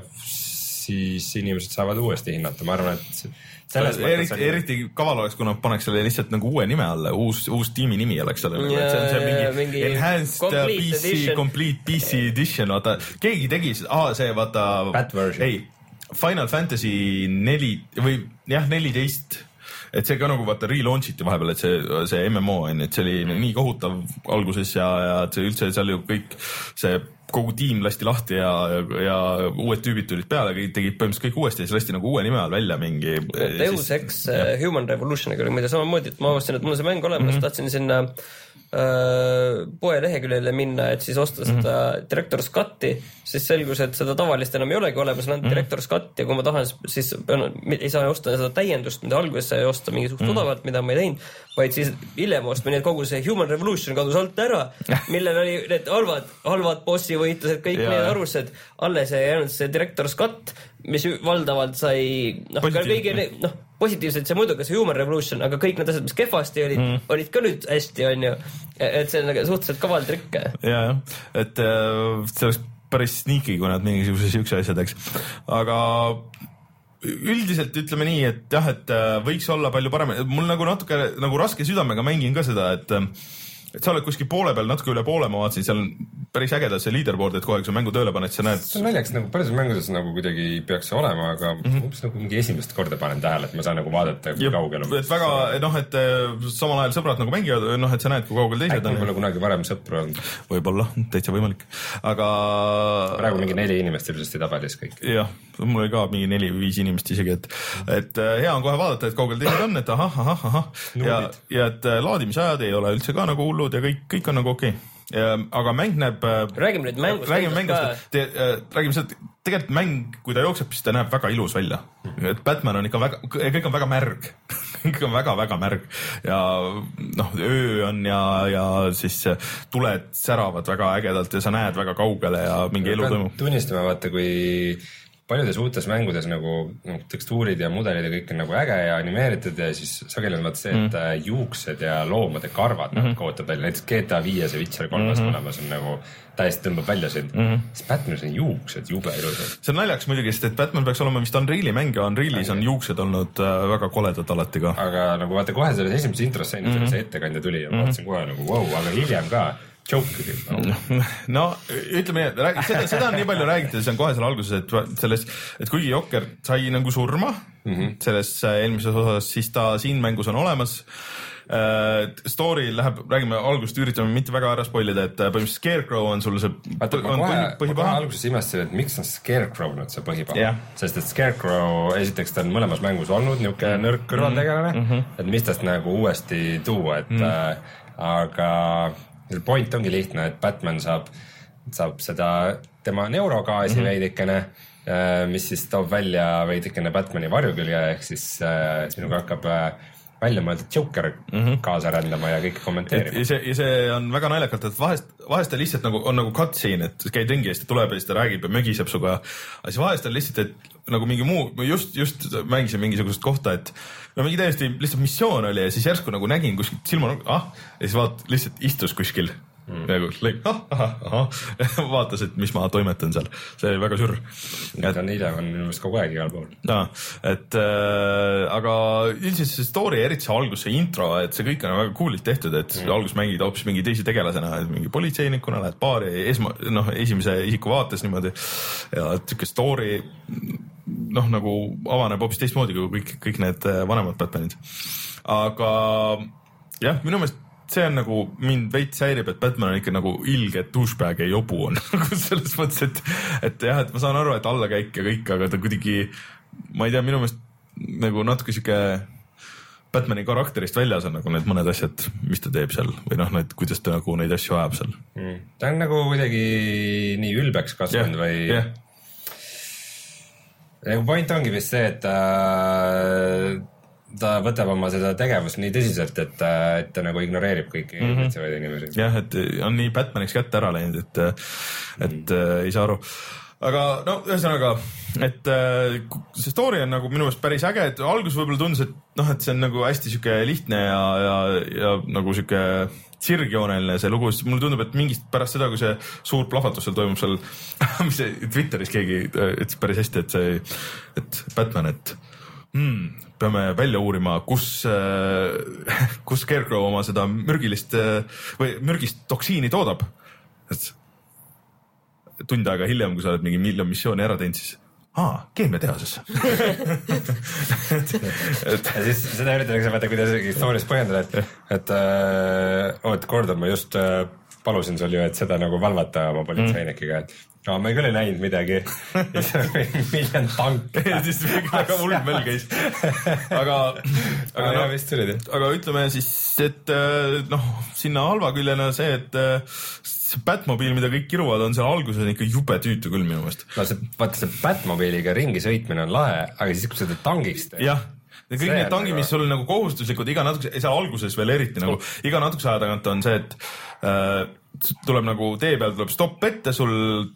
siis inimesed saavad uuesti hinnata, ma arvan, et selles mõttes eriti, on eriti kaval oleks, kui nad paneks selle lihtsalt nagu uue nime alla, uus, uus tiimi nimi oleks sellele yeah,, et see on see mingi, mingi enhanced complete PC, edition. complete PC edition, vaata, keegi tegi, aa see vaata. Ei, Final Fantasy neli või jah, neliteist et see ka nagu vaata relaunch iti vahepeal, et see, see MMO on ju, et see oli nii kohutav alguses ja, ja et see üldse seal ju kõik see kogu tiim lasti lahti ja, ja uued tüübid tulid peale, tegid põhimõtteliselt kõik uuesti ja siis lasti nagu uue nime all välja mingi. Deus Ex äh, Human Revolutioniga oli muide samamoodi, et ma avastasin, et mul on see mäng olemas mm, -hmm. tahtsin sinna äh, poe leheküljele minna, et siis osta seda mm -hmm. Director's Cut'i, siis selgus, et seda tavalist enam ei olegi olemas, on ainult mm -hmm. Director's Cut ja kui ma tahan, siis pean, ei saa osta seda täiendust, mida alguses sai osta mingisugust mm -hmm. odavat, mida ma ei teinud, vaid siis hiljem ostma, nii et kogu see Human Revolution kadus alt ära, <laughs> millel oli need halvad, halvad bossi võitlused, kõik Jaa. need arvustused, alles ei jäänud see Director's Cut, mis valdavalt sai noh, kõigi noh, positiivselt see muidugi see Human Revolution, aga kõik need asjad, mis kehvasti olid mm., olid ka nüüd hästi, onju. et see on nagu suhteliselt kaval trikk. ja, jah, et äh, see oleks päris sneaky, kui nad mingisuguse siukse asja teeks, aga üldiselt ütleme nii, et jah, et äh, võiks olla palju parem, mul nagu natuke nagu raske südamega mängin ka seda, et äh, et sa oled kuskil poole peal, natuke üle poole, ma vaatasin, seal on päris ägedalt see leaderboard, et kogu aeg sa mängu tööle paned, sa näed see on naljakas, nagu paljudes mängudes nagu kuidagi peaks see olema, aga mm. -hmm. umbes nagu mingi esimest korda panen tähele, et ma saan nagu vaadata, kui kaugel on. et väga noh, et äh, samal ajal sõbrad nagu mängivad, noh, et sa näed, kui kaugel teised äkki on pole. kunagi varem sõpru olnud, võib-olla, täitsa võimalik, aga. praegu mingi neli inimest ilmselt tabelis kõik. jah, mul oli ka mingi neli või viis inimest isegi, et, et äh, hea on kohe vaadata, et kaugel teised on, et ahah, ahah, ahah ja ja et äh, laadimisajad ei ole üldse ka nagu hullud ja kõik, kõik on nagu okei okay.. aga mäng näeb. räägime nüüd mängust räägime mängust, räägime seda, tegelikult mäng, kui ta jookseb, siis ta näeb väga ilus välja. et Batman on ikka väga, kõik on väga märg <laughs> kõik on väga-väga märg ja noh, öö on ja, ja siis tuled säravad väga ägedalt ja sa näed väga kaugele ja mingi elu toimub. tunnistama, vaata kui paljudes uutes mängudes nagu noh, tekstuurid ja mudelid ja kõik on nagu äge ja animeeritud ja siis sageli on vaata see, et mm. juuksed ja loomade karvad mm -hmm. kaotavad välja, näiteks GTA viies ja Witcher kolmes mm -hmm. mõlemas on nagu täiesti tõmbab välja sind mm. -hmm. siis Batmanis on juuksed jube ilusad. see on naljakas muidugi, sest et Batman peaks olema vist Unreali mäng ja Unrealis on juuksed olnud äh, väga koledad alati ka. aga nagu vaata kohe selles esimeses intros sain mm, -hmm. see ettekandja tuli ja ma vaatasin kohe nagu vau wow,, aga hiljem ka Jokeri <laughs> no ütleme nii, et seda, seda on nii palju räägitud, see on kohe seal alguses, et selles, et kuigi Jokker sai nagu surma mm -hmm. selles äh, eelmises osas, siis ta siin mängus on olemas äh,. Story läheb, räägime algusest, üritame mitte väga ära spoil ida, et äh, põhimõtteliselt Scarecrow on sul see vaata, on kohe, põhipaha. alguses imestasin, et miks on Scarecrow nüüd see põhipaha Jah. sest et Scarecrow, esiteks ta on mõlemas mängus olnud niisugune Mm. nõrk kõrvaltegelane mm, -hmm. et mis tast nagu uuesti tuua, et mm. äh, aga point ongi lihtne, et Batman saab, saab seda tema neurogaasi mm -hmm. veidikene äh, mis siis toob välja veidikene Batmani varjukülje, ehk siis äh, sinuga hakkab äh, välja mõeldud Joker mm. -hmm. kaasa rändama ja kõike kommenteerima ja. see, ja see on väga naljakalt, et vahest, vahest ta lihtsalt nagu on nagu cutscene, et käid ringi ja siis ta tuleb ja siis ta räägib ja mögiseb sinuga. aga siis vahest on lihtsalt, et nagu mingi muu, ma just, just mängisin mingisugust kohta, et no mingi täiesti lihtsalt missioon oli ja siis järsku nagu nägin kuskilt silma, ah, ja siis vaat lihtsalt istus kuskil mm.. nagu lõi, ah, ahah, ahah, vaatas, et mis ma toimetan seal, see oli väga sür. ta on hiljem on minu meelest kogu aeg igal pool. jaa, et äh, aga üldiselt see story, eriti see algus, see intro, et see kõik on väga cool'ilt tehtud, et mm. alguses mängid hoopis mingi teise tegelasena, mingi politseinikuna lähed baari esma, noh, esimese isiku vaates niimoodi ja sihuke story noh, nagu avaneb hoopis teistmoodi kui kõik, kõik need äh, vanemad Batmanid. aga jah, minu meelest see on nagu mind veits häirib, et Batman on ikka nagu ilge douchebag ja jobu on <laughs> nagu selles mõttes, et, et jah, et ma saan aru, et allakäik ja kõik, aga ta kuidagi, ma ei tea, minu meelest nagu natuke sihuke Batman'i karakterist väljas on nagu need mõned asjad, mis ta teeb seal või noh, need, kuidas ta nagu neid asju ajab seal. Mm. ta on nagu kuidagi nii ülbeks kasvanud või jah, nagu point ongi vist see, et ta, ta võtab oma seda tegevust nii tõsiselt, et, et ta nagu ignoreerib kõiki mm. -hmm. inimesi. jah, et on nii Batman'iks kätte ära läinud, et, et mm. ei saa aru. aga no ühesõnaga, et äh, see story on nagu minu meelest päris äge, et alguses võib-olla tundus, et noh, et see on nagu hästi sihuke lihtne ja, ja, ja nagu sihuke sirgjooneline see lugu, siis mulle tundub, et mingist pärast seda, kui see suur plahvatus seal toimub seal, <laughs> mis see Twitteris keegi äh, ütles päris hästi, et see, et Batman, et hmm, peame välja uurima, kus, <laughs> kus Scarecrow oma seda mürgilist äh, või mürgist toksiini toodab. et tund aega hiljem, kui sa oled mingi miljon missiooni ära teinud, siis aa, keemiatehases. <laughs> ja siis seda üritatakse vaata, kuidas story's põhjendada, et, et äh, oot, Gordon, ma just äh, palusin sul ju, et seda nagu valvata oma politseinikiga, et no me küll ei näinud midagi. <laughs> ja siis on mingi miljon tanki. ja siis väga hull möll käis. aga, aga aga noh, aga ütleme siis, et äh, noh, sinna halva küljena see, et äh, see Batmobiil, mida kõik kiruvad, on seal alguses ikka jube tüütu küll minu meelest. no see, vaata see Batmobiiliga ringi sõitmine on lahe, aga siis, kui sa teda tangiks teed. jah, ja kõik See need tangid, mis sul nagu kohustuslikud iga natukese, seal alguses veel eriti nagu iga natukese aja tagant on see, et äh, tuleb nagu tee peal tuleb stopp ette, sul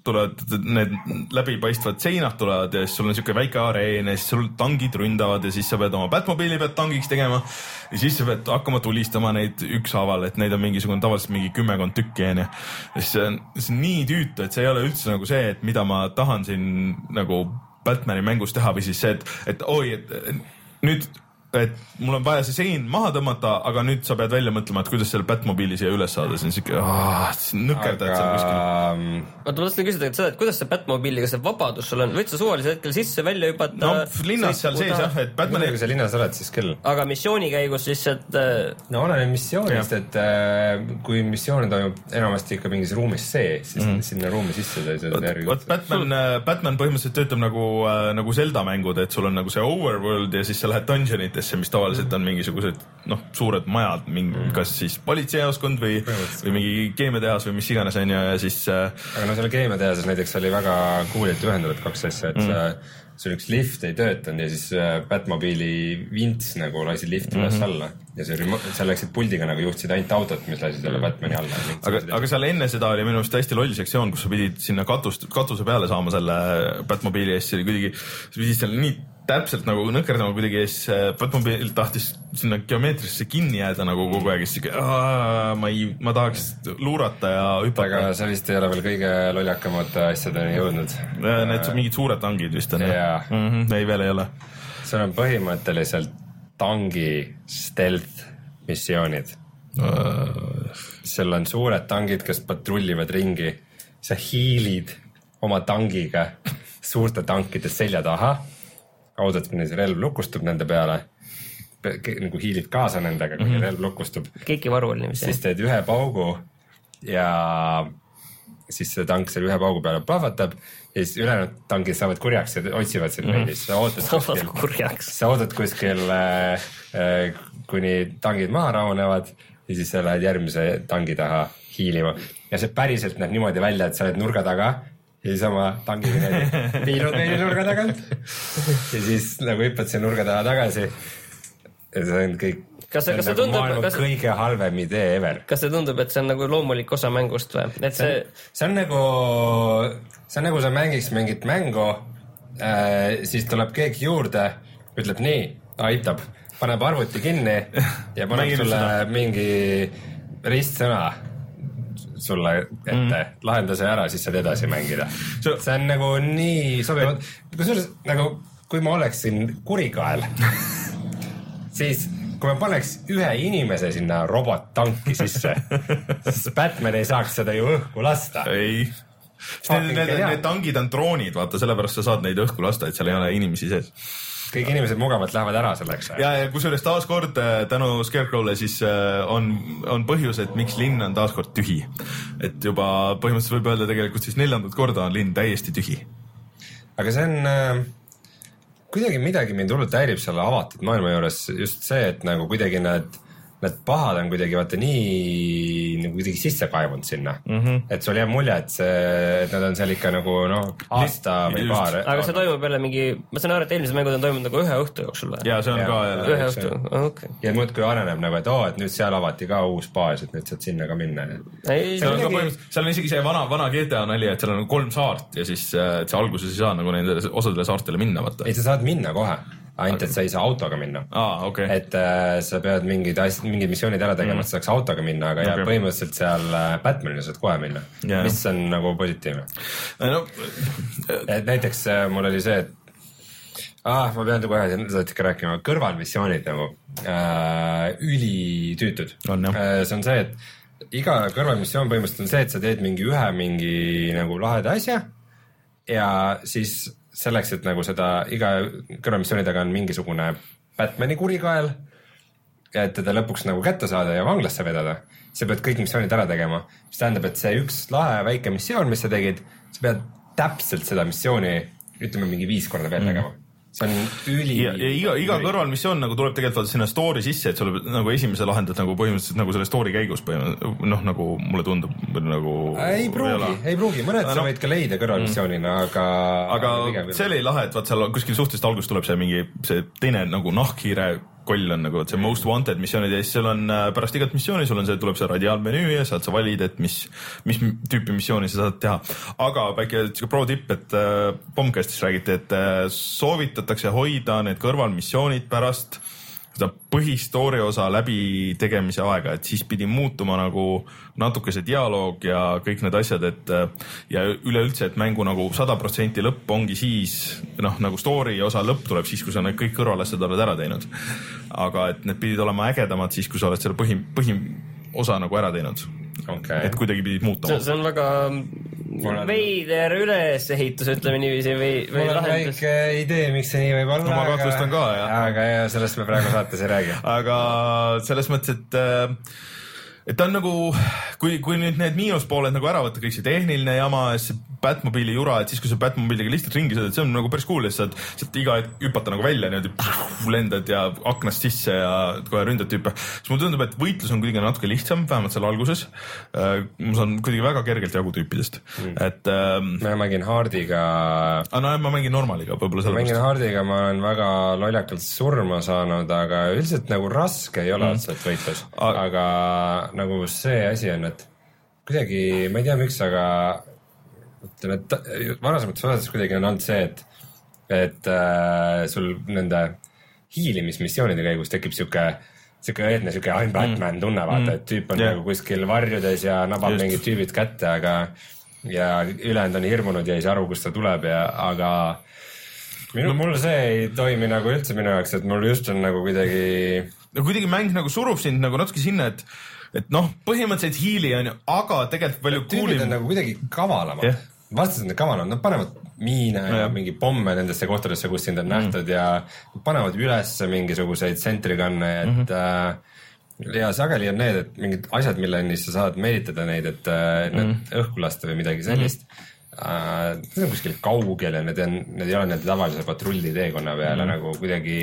tulevad need läbipaistvad seinad tulevad ja siis sul on siuke väike areen ja siis sul tangid ründavad ja siis sa pead oma Batmobiili pead tangiks tegema ja siis sa pead hakkama tulistama neid ükshaaval, et neid on mingisugune tavaliselt mingi kümmekond tükki onju. ja siis see on, see on nii tüütu, et see ei ole üldse nagu see, et mida ma tahan siin nagu Batman'i mängus teha või siis see, et, et oi, et nüüd, et mul on vaja see sein maha tõmmata, aga nüüd sa pead välja mõtlema, et kuidas selle Batmobiili siia üles saada, see on siuke, nõkerdad seal kuskil. aga oota, ma tahtsin küsida seda, et kuidas see Batmobiiliga see vabadus sul on, võid sa suvalisel hetkel sisse, välja hüpata? no linnas seal sees jah, et Batman'i kui sa linnas oled, siis küll. aga missiooni käigus lihtsalt äh, no oleneb missioonist, et äh, kui missioon toimub enamasti ikka mingis ruumis sees, siis mm. sinna ruumi sisse sa ei saa järgi vot Batman, Batman põhimõtteliselt töötab nagu, nagu Zelda mängud, et sul on nagu see overworld ja siis sa lähed dungeonitesse, mis tavaliselt on mingisugused noh, suured majad, mingi kas siis politseijaoskond või, või mingi keemiatehas või mis iganes onju ja siis äh, aga no seal keemiatehases näiteks oli väga cool'ilt ühendatud kaks asja, et mm. sul üks lift ei töötanud ja siis äh, Batmobiili vints nagu lasi lifti Mhm. üles-alla ja see remo- sa läksid puldiga nagu juhtisid ainult autot, mis lasi selle Batman'i alla. aga, aga seal enne seda oli minu arust hästi loll sektsioon, kus sa pidid sinna katust, katuse peale saama selle Batmobiili ja siis oli kuidagi, sa pidid seal nii täpselt nagu nõkerdama kuidagi ja siis äh, Batmobiil tahtis sinna geomeetrisse kinni jääda nagu kogu aeg ja siis siuke, ma ei, ma tahaks luurata ja hüpata aga. sa vist ei ole veel kõige lollakamate asjadeni jõudnud. Need mingid suured tangid vist on Jaa. mm? -hmm, ei, veel ei ole. seal on põhimõtteliselt tangi stealth missioonid. seal on suured tangid, kes patrullivad ringi, sa hiilid oma tangiga suurte tankide selja taha, kuni see relv lukustub nende peale, nagu hiilid kaasa nendega, kuni mm -hmm. relv lukustub, keiki varu oli niiviisi siis. teed ühe paugu ja siis see tank selle ühe paugu peale plahvatab ja siis ülejäänud tankid saavad kurjaks ja otsivad sind veidi, sa ootad <laughs> saavad kuskil kurjaks. sa ootad kuskil äh, kuni tangid maha rahunevad ja siis sa lähed järgmise tangi taha hiilima ja see päriselt näeb niimoodi välja, et sa oled nurga taga ja siis oma tangiga niimoodi <laughs> hiilud veidi nurga tagant ja siis nagu hüppad sinna nurga taha tagasi. ja see on kõik. Kas see- kas see tundub- maailma kas- kõige halvem idee ever. kas see tundub, et see on nagu loomulik osa mängust või? et see, see on nagu, see on nagu sa mängiks mingit mängu äh,, siis tuleb keegi juurde, ütleb nii, aitab, paneb arvuti kinni ja paneb sulle mingi ristsõna sulle ette mm., lahenda see ära, siis saad edasi mängida. See- on nagu nii sobiv, kusjuures nagu kui ma oleksin kurikael, <laughs> siis kui ma paneks ühe inimese sinna robot-tanki sisse, siis Batman ei saaks seda ju õhku lasta. ei. Need, need, need tangid on droonid, vaata, sellepärast sa saad neid õhku lasta, et seal ei ole inimesi sees kõik inimesed mugavalt lähevad ära selleks. ja, ja kusjuures taaskord äh, tänu Scarecrow'le siis äh, on, on põhjus, et miks linn on taaskord tühi. et juba põhimõtteliselt võib öelda tegelikult siis neljandat korda on linn täiesti tühi. aga see on äh,, kuidagi midagi mind hullult häirib selle avatud maailma juures just see, et nagu kuidagi need, need pahad on kuidagi vaata nii nagu kuidagi sisse kaevunud sinna mm. -hmm. et sul jääb mulje, et see, et nad on seal ikka nagu noh, aasta või just. paar. aga see toimub jälle mingi, ma saan aru, et eelmised mängud on toimunud nagu ühe õhtu jooksul või? ja see on Jaa. ka jälle ühe õhtu okei. ja muudkui areneb nagu, et oo, et nüüd seal avati ka uus baas, et nüüd saad sinna ka minna. on midagi- seal on isegi see vana, vana GTA nali, et seal on kolm saart ja siis äh, et sa alguses ei saa nagu nendele osadele saartele minna, vaata ei, sa saad minna kohe, ainult et sa ei saa autoga minna okei okay.. et äh, sa pead mingid asjad, mingid missioonid ära tegema mm., et sa saaks autoga minna, aga okay. Okei. ja põhimõtteliselt seal äh, Batmanile saad kohe minna yeah., mis on nagu positiivne. no <laughs> et näiteks äh, mul oli see, et ah, ma pean kohe sellest ikka rääkima, kõrvalmissioonid nagu äh, ülitüütud. On, jah. äh, see on see, et iga kõrvalmissioon põhimõtteliselt on see, et sa teed mingi ühe mingi nagu laheda asja ja siis selleks, et nagu seda iga kõrvalmissiooni taga on mingisugune Batman'i kurikael, et teda lõpuks nagu kätte saada ja vanglasse vedada, sa pead kõik missioonid ära tegema, mis tähendab, et see üks lahe väike missioon, mis sa tegid, sa pead täpselt seda missiooni ütleme mingi viis korda veel tegema. See on üli. ja, ja iga, iga kõrvalmissioon nagu tuleb tegelikult vaata sinna story sisse, et sul nagu esimese lahendad nagu põhimõtteliselt nagu selle story käigus põhimõtteliselt noh, nagu mulle tundub nagu. ei pruugi, ei pruugi, mõned Aga sa noh- võid ka leida kõrvalmissioonina, aga. aga see oli lahe, et vaat seal kuskil suhteliselt alguses tuleb see mingi see teine nagu nahkhiire koll on nagu see most wanted missioonid ja siis sul on äh, pärast igat missiooni sul on see, tuleb see radiaalmenüü ja saad sa valida, et mis, mis tüüpi missiooni sa saad teha. aga väike siuke pro tipp, et äh, Bombcastis räägiti, et äh, soovitatakse hoida need kõrvalmissioonid pärast seda põhistoori osa läbitegemise aega, et siis pidi muutuma nagu natuke see dialoog ja kõik need asjad, et ja üleüldse, et mängu nagu sada protsenti lõpp ongi siis noh, nagu story osa lõpp tuleb siis, kui sa need kõik kõrvalasjad oled ära teinud. aga et need pidid olema ägedamad siis, kui sa oled selle põhi, põhiosa nagu ära teinud. Okei. et kuidagi pidid muutuma. see on väga on- veider ülesehitus, ütleme niiviisi või, või mul on lahendus. väike idee, miks see nii võib olla. No ma kahtlustan ka, jah. aga ja sellest me praegu saates ei räägi. aga selles mõttes, et äh, et ta on nagu, kui, kui nüüd need miinuspooled nagu ära võtta, kõik see tehniline jama ja see Batmobiili jura, et siis, kui sa Batmobiiliga lihtsalt ringi sõidad, see on nagu päris cool siis saad sealt iga hetk hüpata nagu välja niimoodi, lendad ja aknast sisse ja kohe ründad tüüpe. siis mulle tundub, et võitlus on kuidagi natuke lihtsam, vähemalt seal alguses. ma saan kuidagi väga kergelt jagu tüüpidest mm., et ähm,. ma mängin Hardiga, aga nojah, ma mängin normaliga võib-olla ma mängin sellepärast. Hardiga, ma olen väga lollakalt surma saanud, aga üldiselt nagu raske ei ole otseselt võitlus. A- aga nagu see asi on, et kuidagi, ma ei tea, miks, aga ütleme, et varasemates osades kuidagi on olnud see, et, et äh, sul nende hiilimismissioonide käigus tekib sihuke sihuke õedne sihuke I m Batman tunne, vaata, et tüüp on Jah. nagu kuskil varjudes ja nabab Just. mingid tüübid kätte, aga ja ülejäänud on hirmunud ja ei saa aru, kust ta tuleb ja, aga minu no,, mul see ei toimi nagu üldse minu jaoks, et mul just on nagu kuidagi no kuidagi mäng nagu surub sind nagu natuke sinna, et, et noh, põhimõtteliselt hiili on ju, aga tegelikult palju on. nagu kuidagi kavalamad yeah.. vastased on kavalamad, nad panevad miine ja, ja mingi pomme nendesse kohtadesse, kus sind on mm. nähtud ja panevad üles mingisuguseid sentrigun'e, et mm. -hmm. ja sageli on need, et mingid asjad, milleni sa saad meelitada neid, et äh, need mm. õhku lasta või midagi sellist mm. -hmm. Uh, need on kuskil kaugel ja need on, need ei ole nende tavalise patrulli teekonna peale mm. nagu kuidagi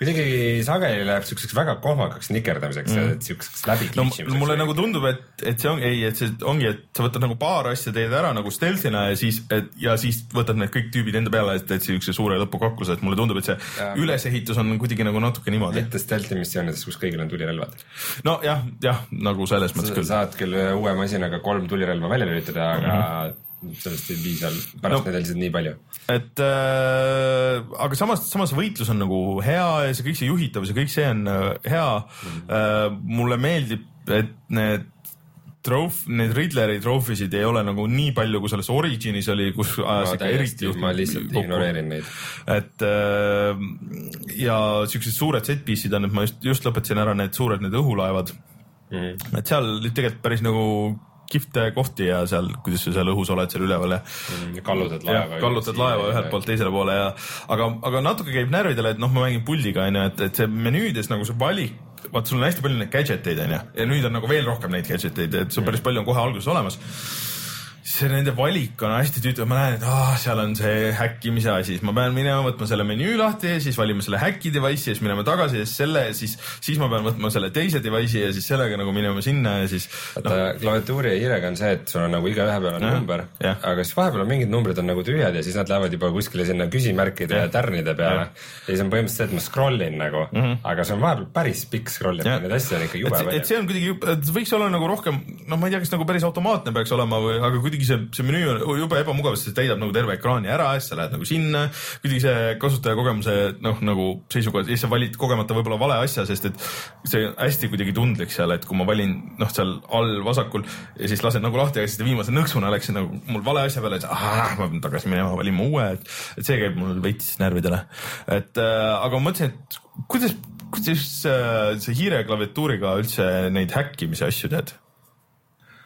kuidagi sageli läheb siukseks väga kohmakaks nikerdamiseks mm., et siukseks läbi no m- mulle nagu tundub, et, et see on, ei, et see ongi, et sa võtad nagu paar asja teed ära nagu stealth'ina ja siis, et ja siis võtad need kõik tüübid enda peale, et teed siukse suure lõpukakluse, et mulle tundub, et see Jaa. ülesehitus on kuidagi nagu natuke niimoodi. mitte stealth'i missioonides, kus kõigil on tulirelvad. nojah, jah, nagu selles mõttes küll. saad küll uue masinaga kolm tulirelva välja lülitada, aga mm -hmm. Sellest ei piisa, pärast No. no. neid lihtsalt nii palju. et äh, aga samas, samas võitlus on nagu hea ja see kõik see juhitavus ja kõik see on äh, hea mm.. Äh, mulle meeldib, et need trof-, neid Riddleri trofisid ei ole nagu nii palju, kui selles Originis oli, kus ajas ikka eriti juht- ma lihtsalt ignoreerin neid. et äh, ja siuksed suured set piece'id on, et ma just, just lõpetasin ära need suured, need õhulaevad Mm -hmm. et seal oli tegelikult päris nagu kihvte kohti ja seal, kuidas sa seal õhus oled seal üleval ja kallutad jah laeva., kallutad laeva ühelt poolt teisele poole ja aga, aga natuke käib närvidele, et noh, ma mängin puldiga onju, et, et see menüüdes nagu see valik, vaata sul on hästi palju neid gadget eid onju ja nüüd on nagu veel rohkem neid gadget eid, et sul päris palju on kohe alguses olemas. See nende valik on hästi tüütu, ma näen, et aa, seal on see häkkimise asi, siis ma pean minema võtma selle menüü lahti ja siis valima selle häki device'i ja siis minema tagasi ja siis selle, siis, siis ma pean võtma selle teise device'i ja siis sellega nagu minema sinna ja siis vaata no., klaviatuuri ja hiirega on see, et sul on nagu igaühe peal on Jah, number, aga siis vahepeal on mingid numbrid on nagu tühjad ja siis nad lähevad juba kuskile sinna küsimärkide ja tärnide peale. ja siis on põhimõtteliselt see, et ma scroll in nagu mm, -hmm. aga see on vahepeal päris pikk scroll imine, neid asju on ikka jube et, et palju. see on kuidagi, et võiks olla nagu rohkem, noh, ma ei tea, kas nagu päris automaatne peaks olema või, aga kuidagi see, see menüü on jube ebamugav, sest see täidab nagu terve ekraani ära siis sa lähed nagu sinna. kuidagi see kasutajakogemuse noh, nagu seisukohalt ja siis sa valid kogemata võib-olla vale asja, sest et see hästi kuidagi tundlik seal, et kui ma valin noh, seal all vasakul ja siis lasen nagu lahti ja siis viimase nõksuna läksin nagu mul vale asja peale, et ahah, ma pean tagasi minema, valima uue, et, et see käib mul veits närvidele. et äh, aga ma mõtlesin, et kuidas, kuidas äh, see hiire klaviatuuriga üldse neid häkkimise asju teed?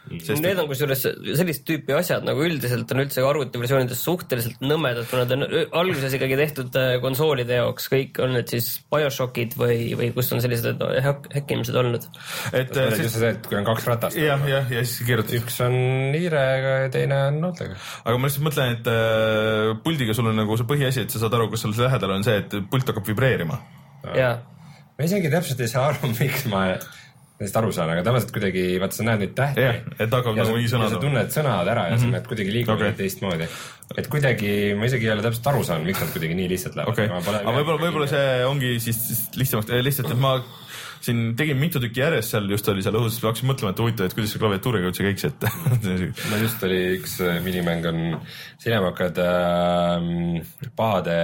Sest Need on kusjuures sellist tüüpi asjad nagu üldiselt on üldse arvutiversioonides suhteliselt nõmedad, kuna ta on alguses ikkagi tehtud äh, konsoolide jaoks, kõik on need siis BioShockid või, või kus on sellised häk- häkkimised olnud. et see äh, on just see, et kui on kaks ratast. jah, jah, ja siis kirjutad. üks on hiirega ja teine on nooltega. aga ma lihtsalt mõtlen, et äh, puldiga sul on nagu see põhiasi, et sa saad aru, kus sul lähedal on see, et pult hakkab vibreerima. ja, ma isegi täpselt ei saa aru, <laughs> miks ma neist aru saan, aga tavaliselt kuidagi, vaata sa näed neid tähti jah, et hakkab nagu mingi sõna sa. tunned sõnad ära ja mm -hmm. sa näed kuidagi liiguvad okay. teistmoodi. et kuidagi ma isegi ei ole täpselt aru saanud, miks nad kuidagi nii lihtsalt lähevad okei, aga võib-olla, võib-olla see ongi siis siis lihtsamaks, lihtsalt, et ma siin tegin mitu tükki järjest seal just oli seal õhus, hakkasin mõtlema, et huvitav, et kuidas see klaviatuuriga üldse käiks, et <laughs> mul just oli üks äh, minimäng on, sinema hakkad äh, pahade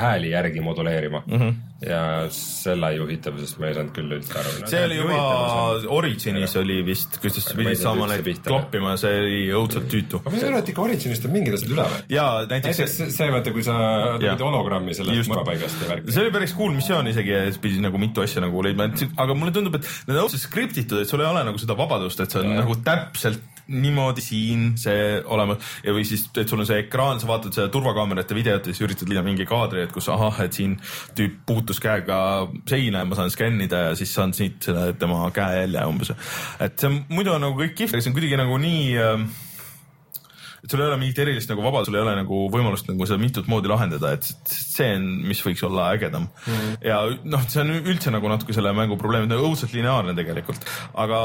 hääli järgi moduleerima mm -hmm. Ja selle juhitavusest ma ei saanud küll üldse aru no,. see oli juba Originis oli vist, kuidas sa ei pidid saama neid kloppima, see oli õudselt tüütu. ma saan aru, et ikka Originist on mingid asjad üle või? ja näiteks näiteks see, see vaata, kui sa tegid hologrammi sellest mõrapaigast ja värki. see oli päris cool missioon isegi ja siis pidi nagu mitu asja nagu leidma, aga mulle tundub, et need on otseselt skriptitud, et sul ei ole nagu seda vabadust, et see on ja. nagu täpselt niimoodi siin see olemas ja või siis, et sul on see ekraan, sa vaatad seda turvakaamerate videot ja siis üritad leida mingi kaadri, et kus ahah, et siin tüüp puutus käega seina ja ma saan skännida ja siis saan siit selle tema käejälje umbes. et see on, muidu on nagu kõik kihvt, aga see on kuidagi nagu nii äh, et sul ei ole mingit erilist nagu vabadust, sul ei ole nagu võimalust nagu seda mitut moodi lahendada, et see on, mis võiks olla ägedam mm.. ja noh, see on üldse nagu natuke selle mängu probleem, ta on õudselt lineaarne tegelikult, aga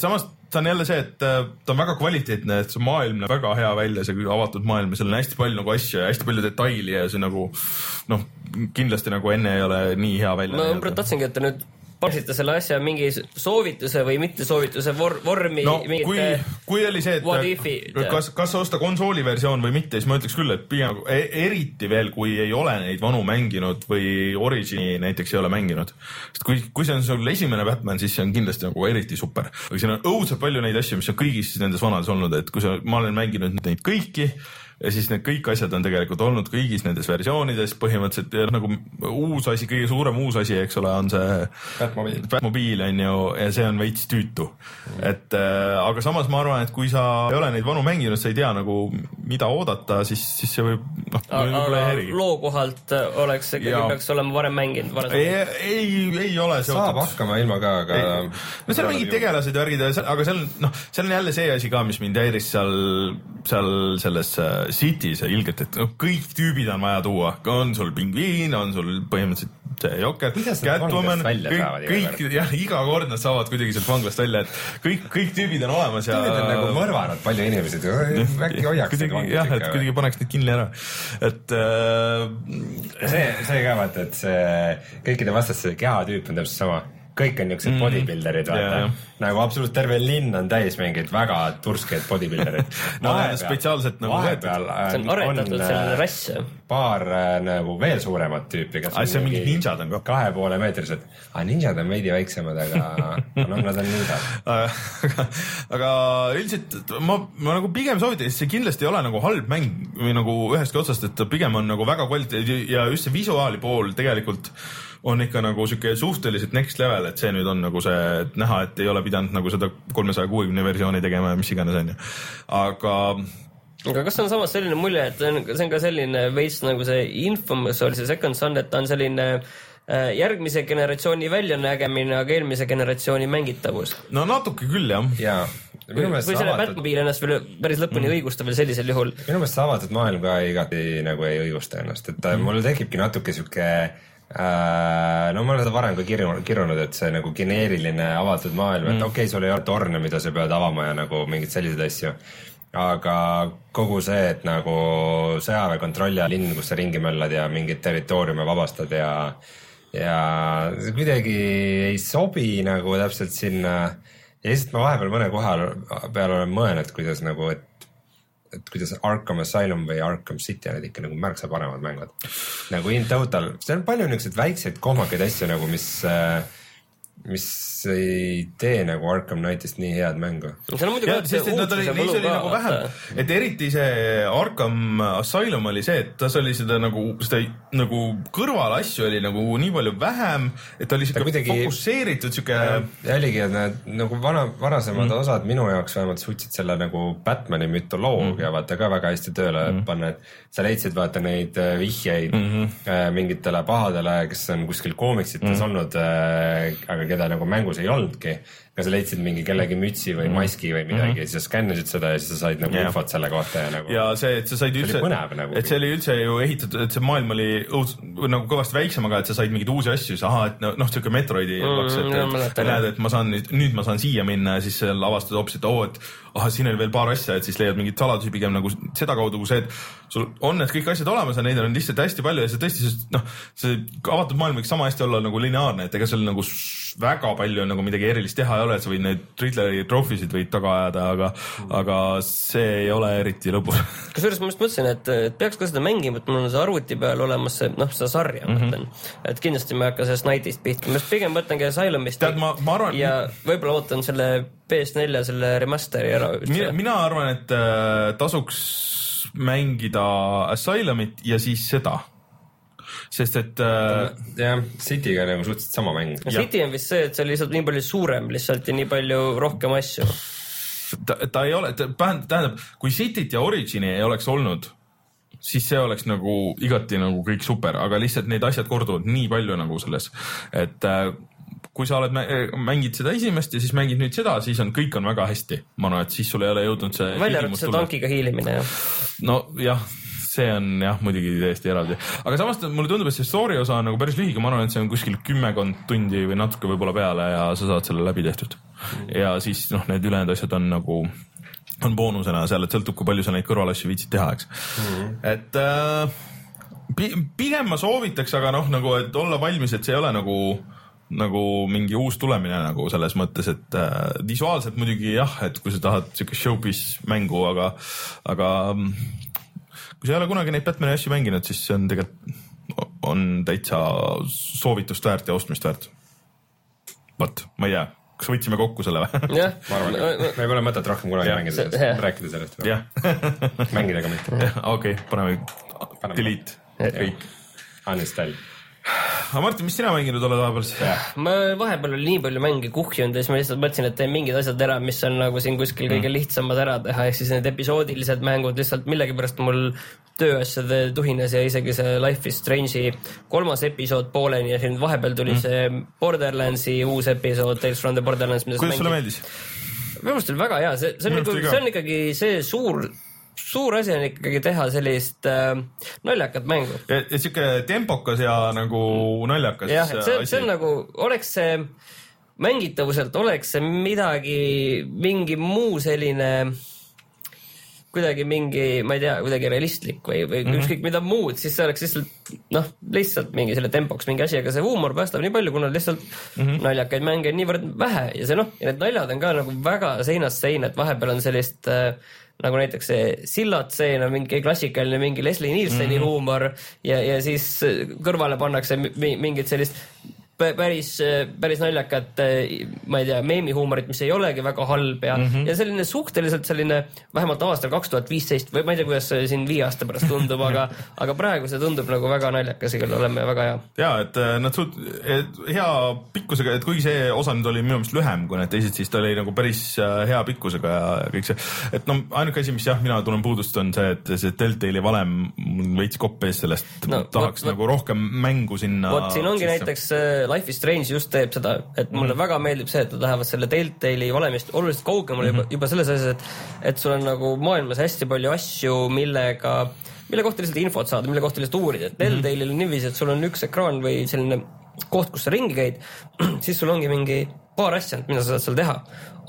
samas ta on jälle see, et äh, ta on väga kvaliteetne, et see maailm näeb väga hea välja, see avatud maailm ja seal on hästi palju nagu asju ja hästi palju detaili ja see nagu noh, kindlasti nagu enne ei ole nii hea välja ma tahtsingi, et te nüüd paneksite selle asja mingi soovituse või mittesoovituse vor, vormi no kui mingite, kui oli see, et kas, kas osta konsooli versioon või mitte, siis ma ütleks küll, et pigem e- eriti veel, kui ei ole neid vanu mänginud või Origini näiteks ei ole mänginud. sest kui, kui see on sul esimene Batman, siis see on kindlasti nagu eriti super. aga siin on õudselt palju neid asju, mis on kõigis nendes vanades olnud, et kui sa, ma olen mänginud neid kõiki ja siis need kõik asjad on tegelikult olnud kõigis nendes versioonides põhimõtteliselt ja nagu uus asi, kõige suurem uus asi, eks ole, on see Batmobiil. Batmobiil on ju ja see on veits tüütu mm.. et äh, aga samas ma arvan, et kui sa ei ole neid vanu mänginud, sa ei tea nagu mida oodata, siis, siis see võib noh, aga loo kohalt äh, oleks ikkagi peaks olema varem mänginud. ei, ei, ei ole saab seotud. hakkama ilma ka, aga. no seal on mingid tegelased ja värgid, aga seal noh, seal on jälle see asi ka, mis mind häiris seal, seal selles äh, City's ilgelt, et noh, kõik tüübid on vaja tuua, on sul pingviin, on sul põhimõtteliselt see Jokker, Catwoman, kõik kõik jah, iga kord nad saavad kuidagi sealt vanglast välja, et kõik, kõik tüübid on olemas ja. Need on nagu mõrvanud palju inimesi, äkki hoiaks kuidagi jah, et kuidagi paneks neid kinni ära, et äh, see, see ka vaata, et see kõikide vastaste kehatüüp on täpselt sama kõik on niuksed mm. bodybuilderid, vaata jah.. nagu absoluutselt terve linn on täis mingeid väga turskeid bodybuildereid <laughs> No on spetsiaalselt nagu vahepeal äh, see on aretatud selline rass. paar äh, nagu veel suuremat tüüpi, kes Aa, on mingid ninjad on ka. kahe poole meetrised. aga ninjad on veidi väiksemad, aga <laughs> noh, nad on ninjad. aga, üldiselt ma, ma nagu pigem soovitan, see kindlasti ei ole nagu halb mäng või nagu ühestki otsast, et pigem on nagu väga kvaliteet ja just see visuaali pool tegelikult on ikka nagu sihuke suhteliselt next level, et see nüüd on nagu see, et näha, et ei ole pidanud nagu seda kolmesaja kuuekümne versiooni tegema ja mis iganes onju, aga aga kas on samas selline mulje, et see on, see on ka selline veits nagu see Infamous oli see Second Son, et ta on selline äh, järgmise generatsiooni väljanägemine, aga eelmise generatsiooni mängitavus. no natuke küll jah. ja kui see selle Batmobile ennast veel päris lõpuni mm. õigustab veel sellisel juhul. minu meelest see avatud maailm ka igati nagu ei õigusta ennast, et mm. mul tekibki natuke sihuke äh, no ma olen seda varem ka kirjunud, kirjunud, et see nagu geneeriline avatud maailm, et okei okay,, sul ei ole torne, mida sa pead avama ja nagu mingeid selliseid asju. aga kogu see, et nagu sõjaväe kontrolli all linn, kus sa ringi möllad ja mingeid territooriume vabastad ja ja see kuidagi ei sobi nagu täpselt sinna ja lihtsalt ma vahepeal mõne koha peal olen mõelnud, kuidas nagu, et et kuidas Arkham Asylum või Arkham City olid ikka nagu märksa paremad mängud. nagu in total, seal on palju niisuguseid väikseid kohmakaid asju nagu, mis, mis ei tee nagu Arkham Knightist nii head mängu. jah, sest et nad oli, ootuse neis oli nagu vähem et eriti see Arkham Asylum oli see, et tas oli seda nagu, seda nagu kõrvalasju oli nagu nii palju vähem, et ta oli siuke kuidagi- fokusseeritud siuke. ja oligi, et need nagu vana, varasemad mm. osad minu jaoks vähemalt suutsid selle nagu Batman'i mütoloogia mm. vaata ka väga hästi tööle mm. panna, et sa leidsid vaata neid äh, vihjeid mm -hmm. mingitele pahadele, kes on kuskil koomiksites mm. olnud, aga keda nagu mängus ei olnudki. Aga sa leidsid mingi kellegi mütsi või maski või midagi mm -hmm. ja siis sa skännisid seda ja siis sa said nagu Jah. infot selle kohta ja nagu. ja see, et sa said üldse, nagu. et see oli üldse ju ehitatud, et see maailm oli õuds- nagu kõvasti väiksem, aga et sa said mingeid uusi asju, siis ahah, et noh, siuke Metroidi Mm, laks, et, et mäletan, näed, et ma saan nüüd, nüüd ma saan siia minna ja siis seal avastad hoopis, et oo, et ahah, siin oli veel paar asja, et siis leiad mingeid saladusi pigem nagu sedakaudu kui see, et sul on need kõik asjad olemas ja neid on lihtsalt hästi palju ja see tõesti, sest noh, see avatud maailm võiks sama hästi olla nagu lineaarne, et ega seal nagu väga palju nagu midagi erilist teha ei ole, et sa võid neid Riddleri trofisid võid taga ajada, aga, aga see ei ole eriti lõbus kusjuures ma just mõtlesin, et peaks ka seda mängima, et mul on see arvuti peal olemas see, noh, seda sarja mm Mhm. -hmm. mõtlen. et kindlasti ma ei hakka sellest Knightist pihta, ma just pigem mõtlengi Asylumist. Tead, ma- ma arvan- ja võib-olla ootan selle PS4 selle remaster'i ära mina, mina arvan, et äh, tasuks mängida Asylumit ja siis seda. Sest et äh, jah, City'ga nagu suhteliselt sama mäng. City on vist see, et see on lihtsalt nii palju suurem lihtsalt ja nii palju rohkem asju. ta, ta ei ole, tähendab, kui Cityt ja Origini ei oleks olnud, siis see oleks nagu igati nagu kõik super, aga lihtsalt need asjad korduvad nii palju nagu selles, et äh, kui sa oled, mängid seda esimest ja siis mängid nüüd seda, siis on, kõik on väga hästi. ma arvan, et siis sul ei ole jõudnud see. välja arvatud see tankiga hiilimine jah. nojah, see on jah, muidugi täiesti eraldi, aga samas mulle tundub, et see story osa on nagu päris lühike, ma arvan, et see on kuskil kümmekond tundi või natuke võib-olla peale ja sa saad selle läbi tehtud. ja siis noh, need ülejäänud asjad on nagu, on boonusena seal, et sõltub, kui palju sa neid kõrvalasju viitsid teha, eks mm. -hmm. et äh, pi- pigem ma soovitaks, aga noh, nagu, et olla valmis, et see ei ole nagu nagu mingi uus tulemine nagu selles mõttes, et äh, visuaalselt muidugi jah, et kui sa tahad siukest showpiece mängu, aga, aga mm, kui sa ei ole kunagi neid Batman'i asju mänginud, siis see on tegelikult, on täitsa soovitust väärt ja ostmist väärt. vot, ma ei tea, kas võtsime kokku selle või? jah, <laughs> ma arvan, et meil pole mõtet rohkem kunagi Jah. mängida sellest rääkida sellest. jah, <laughs> mängida ka mitte. okei, Paneme. delete kõik. Uninstall. Aga Martin, mis sina mänginud oled vahepeal? ma vahepeal oli nii palju mänge kuhjunud ja siis ma lihtsalt mõtlesin, et teen mingid asjad ära, mis on nagu siin kuskil kõige lihtsamad ära teha, ehk siis need episoodilised mängud lihtsalt millegipärast mul tööasjade tuhines ja isegi see Life is Strange'i kolmas episood pooleni ja siin vahepeal tuli see Borderlandsi uus episood Tales from the Borderlands. kuidas sulle? meeldis? minu meelest oli väga hea, see, see on nagu, arust see on ikkagi see suur, suur asi on ikkagi teha sellist äh, naljakat mängu sihuke tempokas ja nagu naljakas jah, et see, asi. see on nagu, oleks see mängitavuselt, oleks see midagi, mingi muu selline kuidagi mingi, ma ei tea, kuidagi realistlik või, või mm -hmm. ükskõik mida muud, siis see oleks lihtsalt noh, lihtsalt mingi selle tempoks mingi asi, aga see huumor päästab nii palju, kuna lihtsalt mm -hmm. naljakaid mänge on niivõrd vähe ja see noh, ja need naljad on ka nagu väga seinast seina, et vahepeal on sellist äh, nagu näiteks see sillatseen on mingi klassikaline mingi Leslie Nielseni mm -hmm. huumor ja, ja siis kõrvale pannakse mi- mingit sellist päris, päris naljakat, ma ei tea, meemihuumorit, mis ei olegi väga halb ja mm, -hmm. ja selline suhteliselt selline vähemalt aastal kaks tuhat viisteist või ma ei tea, kuidas see siin viie aasta pärast tundub, aga, <laughs> aga praegu see tundub nagu väga naljakas igal juhul olema ja väga hea. ja et äh, nad suut-, hea pikkusega, et kuigi see osa nüüd oli minu meelest lühem kui need teised, siis ta oli nagu päris äh, hea pikkusega ja kõik see. et no ainuke asi, mis jah, mina tunnen puudust, on see, et see Deltali valem veits kopp ees sellest No, tahaks vot, nagu rohkem mängu sinna. vot siin ongi näiteks äh, Life is Strange just teeb seda, et mulle mm. väga meeldib see, et nad lähevad selle Deltali valemist oluliselt kaugemale mm -hmm. juba, juba selles asjas, et, et sul on nagu maailmas hästi palju asju, millega, mille kohta lihtsalt infot saada, mille kohta lihtsalt uurida, et Deltalil on niiviisi, et sul on üks ekraan või selline koht, kus sa ringi käid, <clears throat> siis sul ongi mingi paar asja, mida sa saad seal teha,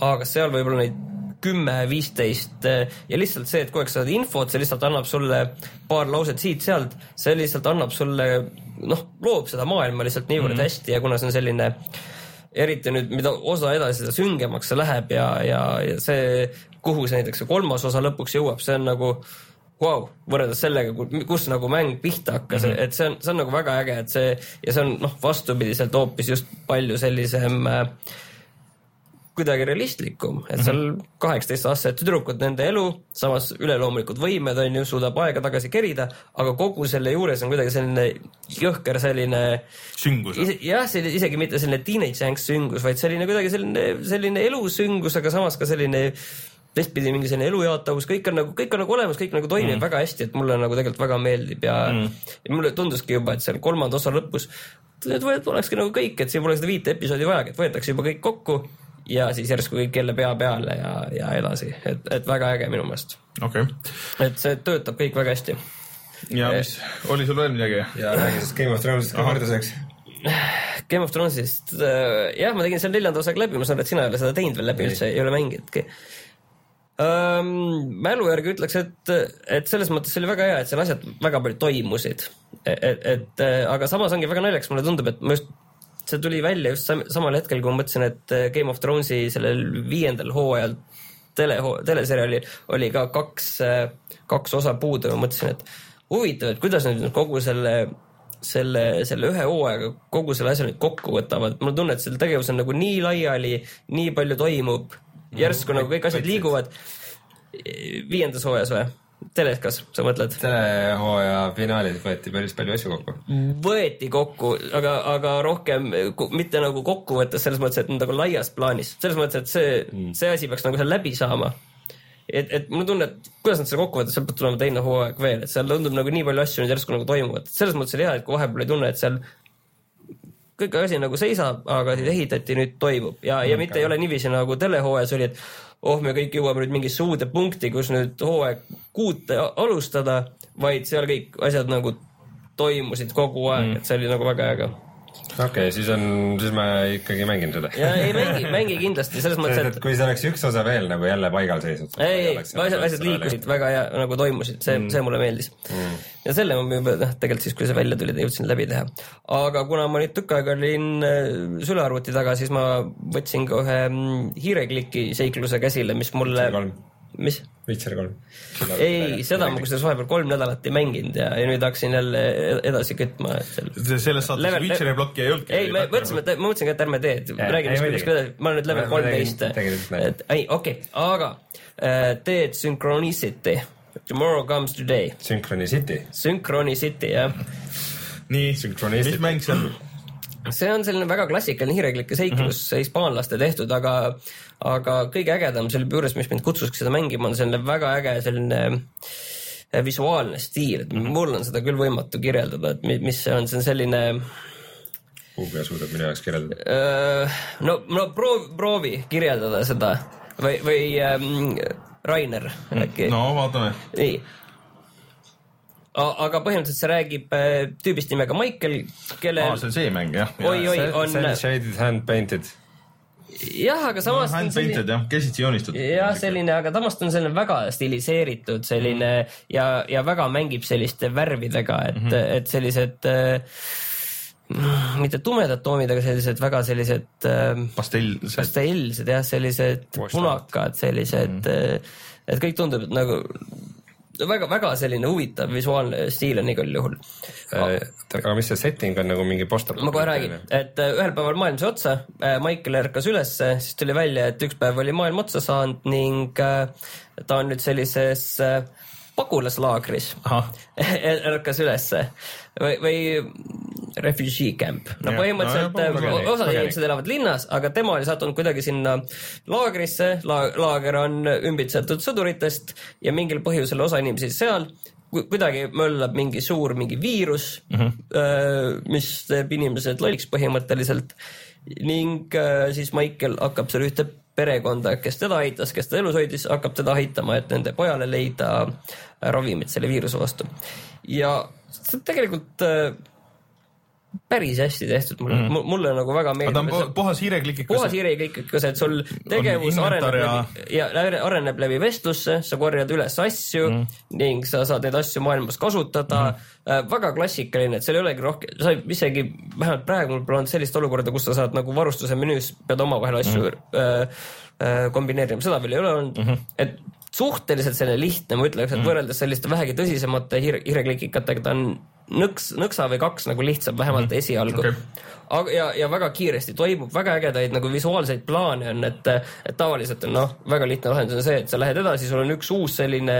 aga seal võib olla neid kümme, viisteist ja lihtsalt see, et kogu aeg saad infot, see lihtsalt annab sulle paar lauset siit-sealt, see lihtsalt annab sulle noh, loob seda maailma lihtsalt niivõrd mm -hmm. hästi ja kuna see on selline eriti nüüd, mida osa edasi, seda süngemaks see läheb ja, ja, ja see, kuhu see näiteks see kolmas osa lõpuks jõuab, see on nagu vau wow,, võrreldes sellega, kus nagu mäng pihta hakkas mm, -hmm. et see on, see on nagu väga äge, et see ja see on noh, vastupidiselt hoopis just palju sellisem äh, kuidagi realistlikum, et seal kaheksateistaastased tüdrukud, nende elu, samas üleloomulikud võimed on ju, suudab aega tagasi kerida, aga kogu selle juures on kuidagi selline jõhker selline sündmus. ise, jah, selline isegi mitte selline teenage angst süngus, vaid selline kuidagi selline, selline elusüngus, aga samas ka selline teistpidi mingi selline elujaatavus, kõik on nagu, kõik on nagu olemas, kõik nagu toimib mm. väga hästi, et mulle nagu tegelikult väga meeldib ja mm. ja mulle tunduski juba, et seal kolmanda osa lõpus et olekski nagu kõik, et siin pole seda viite episoodi vajagi, et võetakse juba kõik kokku ja siis järsku kõik jälle pea peale ja, ja edasi, et, et väga äge minu meelest. okei okay., et see töötab kõik väga hästi. ja mis, oli sul veel midagi? ja räägi siis Game of Thrones'ist ka võrdluseks. Game of Thrones'ist äh,, jah, ma tegin selle neljanda osaga läbi, ma saan aru, et sina ei ole seda teinud veel läbi üldse, ei ole mänginudki ähm,. mälu järgi ütleks, et, et selles mõttes oli väga hea, et seal asjad väga palju toimusid. et, et äh, aga samas ongi väga naljakas, mulle tundub, et ma just, see tuli välja just sam samal hetkel, kui ma mõtlesin, et äh, Game of Thronesi sellel viiendal hooajal tele, teleseriaalil oli ka kaks, kaks osa puudu ja ma mõtlesin, et huvitav, et kuidas nad kogu selle selle, selle ühe hooajaga kogu selle asja nüüd kokku võtavad, mul on tunne, et selle tegevus on nagu nii laiali, nii palju toimub, järsku nagu kõik asjad liiguvad. viiendas hooajas või? telekas, sa mõtled? telehooaja finaalis võeti päris palju asju kokku. võeti kokku, aga, aga rohkem mitte nagu kokkuvõttes selles mõttes, et nagu laias plaanis, selles mõttes, et see mm., see asi peaks nagu seal läbi saama. et, et mul on tunne, et kuidas nad selle kokku võtavad, seal peab tulema teine hooaeg veel, et seal tundub nagu nii palju asju nüüd järsku nagu toimuvad, selles mõttes oli hea, et kui vahepeal oli tunne, et seal kõik asi nagu seisab, aga siis ehitati, nüüd toimub ja, ja mitte ei ole niiviisi nagu telehooajas oli, et oh, me kõik jõuame nüüd mingisse uude punkti, kus nüüd hooaeg kuute alustada, vaid seal kõik asjad nagu toimusid kogu aeg mm., et see oli nagu väga äge. Okei okay,, siis on, siis ma ikkagi mängin seda. ja ei mängi, mängi kindlasti selles mõttes, et kui see oleks üks osa veel nagu jälle paigal seisnud. ei, ei, asjad, asjad liikusid väga hea, nagu toimusid, see mm., see mulle meeldis mm.. ja selle ma juba, noh, tegelikult siis, kui see välja tuli, jõudsin läbi teha. aga kuna ma nüüd tükk aega olin äh, sülearvuti taga, siis ma võtsin ka ühe mm, hiirekliki seikluse käsile, mis mulle, mis? Witcher kolm. ei, seda ma kusjuures vahepeal kolm nädalat ei mänginud ja, ja nüüd hakkasin jälle edasi kütma, et seal selles saates Level- Witcheri plokki ei olnudki. ei, me mõtlesime, et ma mõtlesin ka, et ärme tee, et räägime, ei, mis, muidugi. mis, ma olen nüüd level kolmteist et ei, okei okay., aga äh, teed Synchronicity, Tomorrow comes today, Synchronicity. Synchronicity jah, nii, Synchronistic. mis mäng see on? see on selline väga klassikaline hiireklike seiklus mm -hmm. hispaanlaste tehtud, aga aga kõige ägedam selle juures, mis mind kutsuski seda mängima, on selline väga äge selline äh, visuaalne stiil, et mul on seda küll võimatu kirjeldada, et mi- mis see on, see on selline Google suudab minu jaoks kirjeldada. Öö, no, no proovi, proovi kirjeldada seda või, või ähm, Rainer äkki no., vaatame. nii. aga põhimõtteliselt see räägib äh, tüübist nimega Michael, aa, kellel see on see mäng jah. oi, oi, on on shaded hand painted. jah, aga samas hand painted jah, käsitsi joonistatud. jah, selline, aga samas ta on selline väga stiliseeritud selline mm. ja, ja väga mängib selliste värvidega, et mm, -hmm. et sellised äh, mitte tumedad toonid, aga sellised väga sellised äh, pastell, see pastellsed jah, sellised Washed punakad, sellised mm., et kõik tundub et nagu väga-väga selline huvitav visuaalne stiil on igal juhul. aga mis see setting on nagu mingi post ma kohe räägin, et äh, ühel päeval maailm sai otsa, Michael ärkas ülesse, siis tuli välja, et üks päev oli maailm otsa saanud ning äh, ta on nüüd sellises äh, pagulaslaagris. <laughs> Ärkas ülesse või, või refugee camp. no Jah, põhimõtteliselt no ja, äh, osad inimesed elavad linnas, aga tema oli sattunud kuidagi sinna laagrisse. La,, laager on ümbritsetud sõduritest ja mingil põhjusel osa inimesi seal kuidagi möllab mingi suur mingi viirus mm, -hmm. mis teeb inimesed lolliks põhimõtteliselt ning siis Michael hakkab seal ühte perekonda, kes teda aitas, kes teda elus hoidis, hakkab teda aitama, et nende pojale leida ravimit selle viiruse vastu. ja tegelikult päris hästi tehtud, mulle mm, mulle nagu väga aga ta on meeldib pu- puhas hiireklikikas. puhas hiireklikkas, et sul tegevus areneb ja- läbi ja areneb läbi vestlusse, sa korjad üles asju mm. ning sa saad neid asju maailmas kasutada mm.. väga klassikaline, et seal ei olegi rohkem, sa isegi vähemalt praegu mul pole olnud sellist olukorda, kus sa saad nagu varustuse menüüs pead omavahel asju mm. äh, äh, kombineerima, seda veel ei ole olnud mm, -hmm. et suhteliselt selline lihtne, ma ütleks, et võrreldes selliste vähegi tõsisemate hiire, hiireklikikatega ta on nõks, nõksa või kaks nagu lihtsam, vähemalt mm esialgu Okei. aga ja, ja väga kiiresti toimub, väga ägedaid nagu visuaalseid plaane on, et, et tavaliselt on noh, väga lihtne lahendus on see, et sa lähed edasi, sul on üks uus selline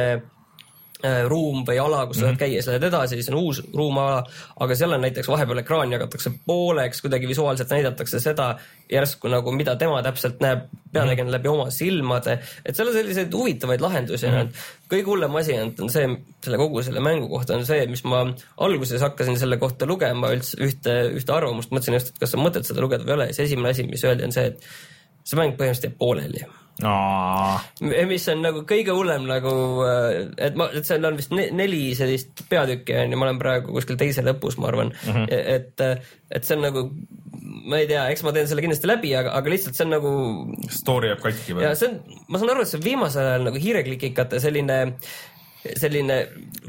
ruum või ala, kus sa saad käia, siis lähed edasi, siis on uus ruumala, aga seal on näiteks vahepeal ekraan jagatakse pooleks, kuidagi visuaalselt näidatakse seda järsku nagu, mida tema täpselt näeb peategelane läbi oma silmade, et seal on selliseid huvitavaid lahendusi mm. -hmm. kõige hullem asi on, on see, selle kogu selle mängu kohta on see, mis ma alguses hakkasin selle kohta lugema üldse ühte, ühte arvamust, mõtlesin just, et kas on mõtet seda lugeda või ei ole, siis esimene asi, mis öeldi, on see, et see mäng põhimõtteliselt jääb pooleli mis on nagu kõige hullem nagu, et ma, et seal on vist ne, neli sellist peatükki on ju, ma olen praegu kuskil teise lõpus, ma arvan mm, -hmm. et, et see on nagu, ma ei tea, eks ma teen selle kindlasti läbi, aga, aga lihtsalt see on nagu Story jääb katki või ja? see on, ma saan aru, et see on viimasel ajal nagu hiireklikikate selline selline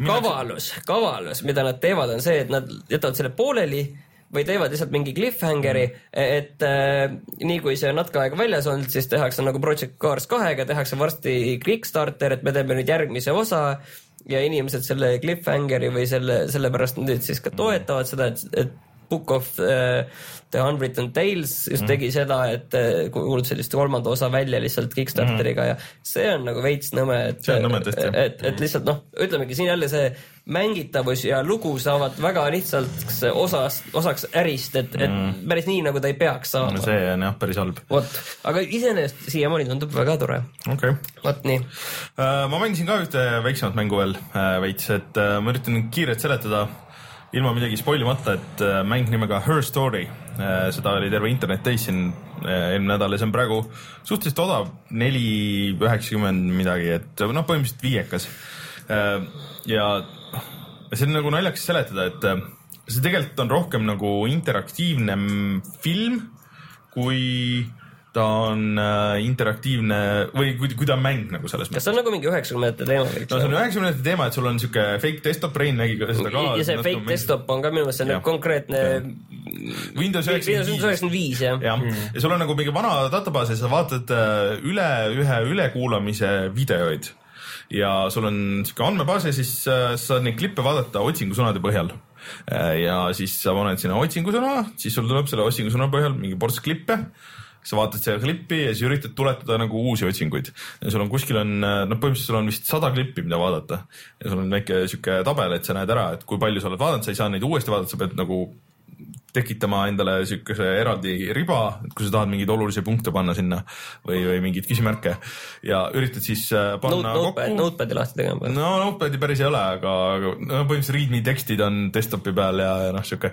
kavalus, kavalus, mida nad teevad, on see, et nad jätavad selle pooleli või teevad lihtsalt mingi cliffhangeri, et äh, nii kui see on natuke aega väljas olnud, siis tehakse nagu Project Cars kahega, tehakse varsti Kickstarter, et me teeme nüüd järgmise osa ja inimesed selle cliffhangeri või selle, sellepärast nüüd siis ka toetavad seda, et, et Book of uh, the Unwritten Tales just mm. tegi seda, et uh, kuulutas sellist kolmanda osa välja lihtsalt Kickstarteriga mm. ja see on nagu veits nõme, et, jah. et, et lihtsalt noh, ütlemegi siin jälle see mängitavus ja lugu saavad väga lihtsalt osas, osaks ärist, et, et mm. päris nii, nagu ta ei peaks saama no. see on jah, päris halb. vot, aga iseenesest siiamaani tundub väga tore. okei okay.. vot nii, ma mängisin ka ühte väiksemat mängu veel äh, veits, et äh, ma üritan kiirelt seletada ilma midagi spoilimata, et äh, mäng nimega Her Story, seda oli terve internet täis siin äh, eelmine nädal ja see on praegu suhteliselt odav, neli üheksakümmend midagi, et noh, põhimõtteliselt viiekas. ja see on nagu naljakas seletada, et äh, see tegelikult on rohkem nagu interaktiivne film, kui ta on äh, interaktiivne või kui, kui ta on mäng nagu selles kas mõttes see on nagu mingi üheksakümnendate teema no see on üheksakümnendate teema, et sul on siuke fake desktop brain nägi ka seda ka. ja see fake desktop on ka minu meelest Jah. nagu konkreetne Windows üheksakümmend viis. jah jah, ja sul on nagu mingi vana databaas ja sa vaatad äh, üle ühe ülekuulamise videoid ja sul on siuke andmebaas ja siis äh, sa saad neid klippe vaadata otsingusõnade põhjal. ja siis sa paned sinna otsingusõna, siis sul tuleb selle otsingusõna põhjal mingi ports klippe sa vaatad seda klippi ja siis üritad tuletada nagu uusi otsinguid ja sul on kuskil on, noh, põhimõtteliselt sul on vist sada klippi, mida vaadata ja sul on väike sihuke tabel, et sa näed ära, et kui palju sa oled vaadanud, sa ei saa neid uuesti vaadata, sa pead nagu tekitama endale siukese eraldi riba, et kui sa tahad mingeid olulisi punkte panna sinna või, või mingeid küsimärke ja üritad siis äh, Note, panna Notepad, kokku. Notepadi lahti tegema. no Notepadi päris ei ole, aga aga no põhimõtteliselt readme tekstid on desktopi peal ja, ja noh, sihuke,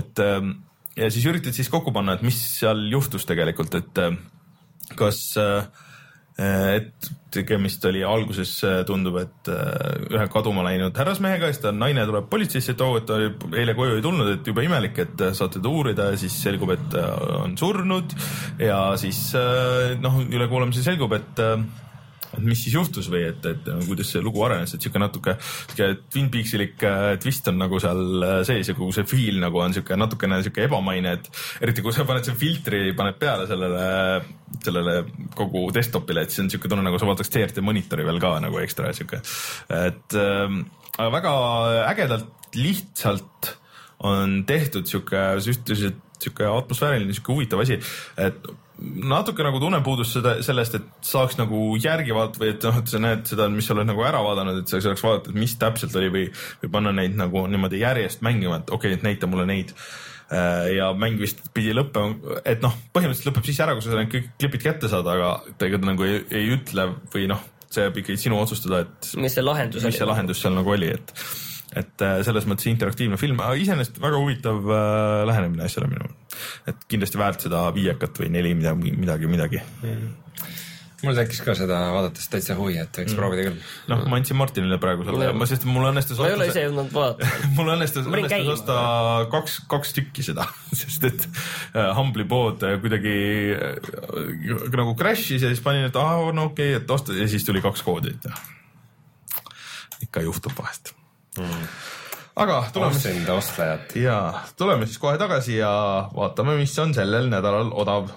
et ähm, ja siis üritad siis kokku panna, et mis seal juhtus tegelikult, et äh, kas äh, et tegemist oli alguses äh, tundub, et äh, ühe kaduma läinud härrasmehega siis ta naine tuleb politseisse, et oo, et ta eile koju ei tulnud, et jube imelik, et äh, saate teda uurida. Ja siis selgub, et äh, on surnud. Ja siis äh, noh, ülekuulamisel selgub, et äh, et mis siis juhtus või et, et äh, kuidas see lugu arenes, et sihuke natuke sihuke Twin Peaksilik äh, twist on nagu seal äh, sees ja kogu see feel nagu on sihuke natukene sihuke ebamaine, et eriti kui sa paned selle filtri, paned peale sellele, sellele kogu desktop'ile, et siis on sihuke tunne nagu sa vaataks CRT monitori veel ka nagu ekstra sihuke, et aga väga ägedalt, lihtsalt on tehtud sihuke sihuke atmosfääriline, sihuke huvitav asi, et natuke nagu tunnepuudus seda, sellest, et saaks nagu järgi vaadata või et noh, et sa näed seda, mis sa oled nagu ära vaadanud, et sa saaks vaadata, et mis täpselt oli või, või panna neid nagu niimoodi järjest mängima, et okei okay,, et näita mulle neid. ja mäng vist pidi lõppema, et noh, põhimõtteliselt lõpeb siis ära, kui sa need kõik klipid kätte saad, aga ta ega ta nagu ei, ei ütle või noh, see jääb ikkagi sinu otsustada, et mis see lahendus mis see oli? lahendus seal nagu oli, et, et äh, selles mõttes interaktiivne film, aga iseenesest väga huvitav äh, lähenemine asjale minu. et kindlasti väärt seda viiekat või neli midagi, midagi, midagi. mul tekkis ka seda vaadates täitsa huvi, et võiks proovida küll. noh, ma andsin Martinile praegu selle, Mul- ma, sest mul õnnestus ma ei ole ise jõudnud vaadata. <laughs> mul õnnestus, õnnestus osta kaks, kaks tükki seda, <laughs> sest et äh, Humble'i pood kuidagi nagu crash'is ja siis panin, et aa, no okei okay,, et osta ja siis tuli kaks koodi, et ikka juhtub vahest mm.. aga tuleme siis ostsin ostlejat. ja tuleme siis kohe tagasi ja vaatame, mis on sellel nädalal odav.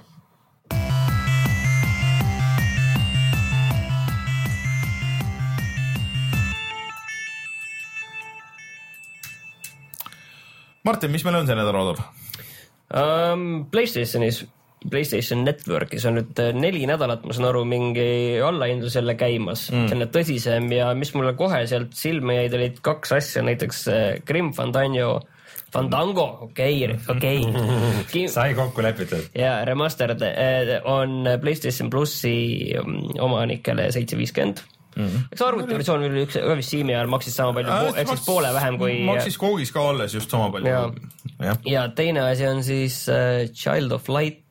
Martin, mis meil on see nädal odav? um,. Playstationis, Playstation Networkis on nüüd äh, neli nädalat, ma saan aru, mingi allahindlus jälle käimas mm., selline tõsisem ja mis mulle kohe sealt silma jäid, olid kaks asja, näiteks äh, Grim Fandango, Fandango, okei, okei. <laughs> sai kokku lepitud. ja Remastered eh, on Playstation plussi mm, omanikele seitse viiskümmend. eks arvutiversioon oli üks, Steam'i ajal maksis sama palju, ehk siis poole vähem kui. maksis koogis ka alles just sama palju Jaa.. jah, ja teine asi on siis äh, Child of Light,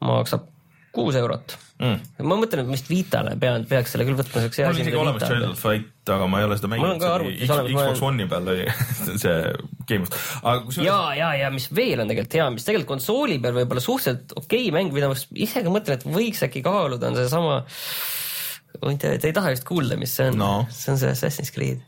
maksab kuus eurot Mm. ma mõtlen, et ma vist Vitale pean, peaks selle küll võtma, siukse mul on isegi olemas Child of Fight, aga ma ei ole seda mänginud Xbox One'i peal oli <laughs> see Game of, aga kusjuures ja, ja, ja mis veel on tegelikult hea, mis tegelikult konsooli peal võib-olla suhteliselt okei okay mäng, mida ma ise ka mõtlen, et võiks äkki kaaluda, on seesama. tea, te ei taha vist kuulda, mis see on No. see on see Assassin's Creed.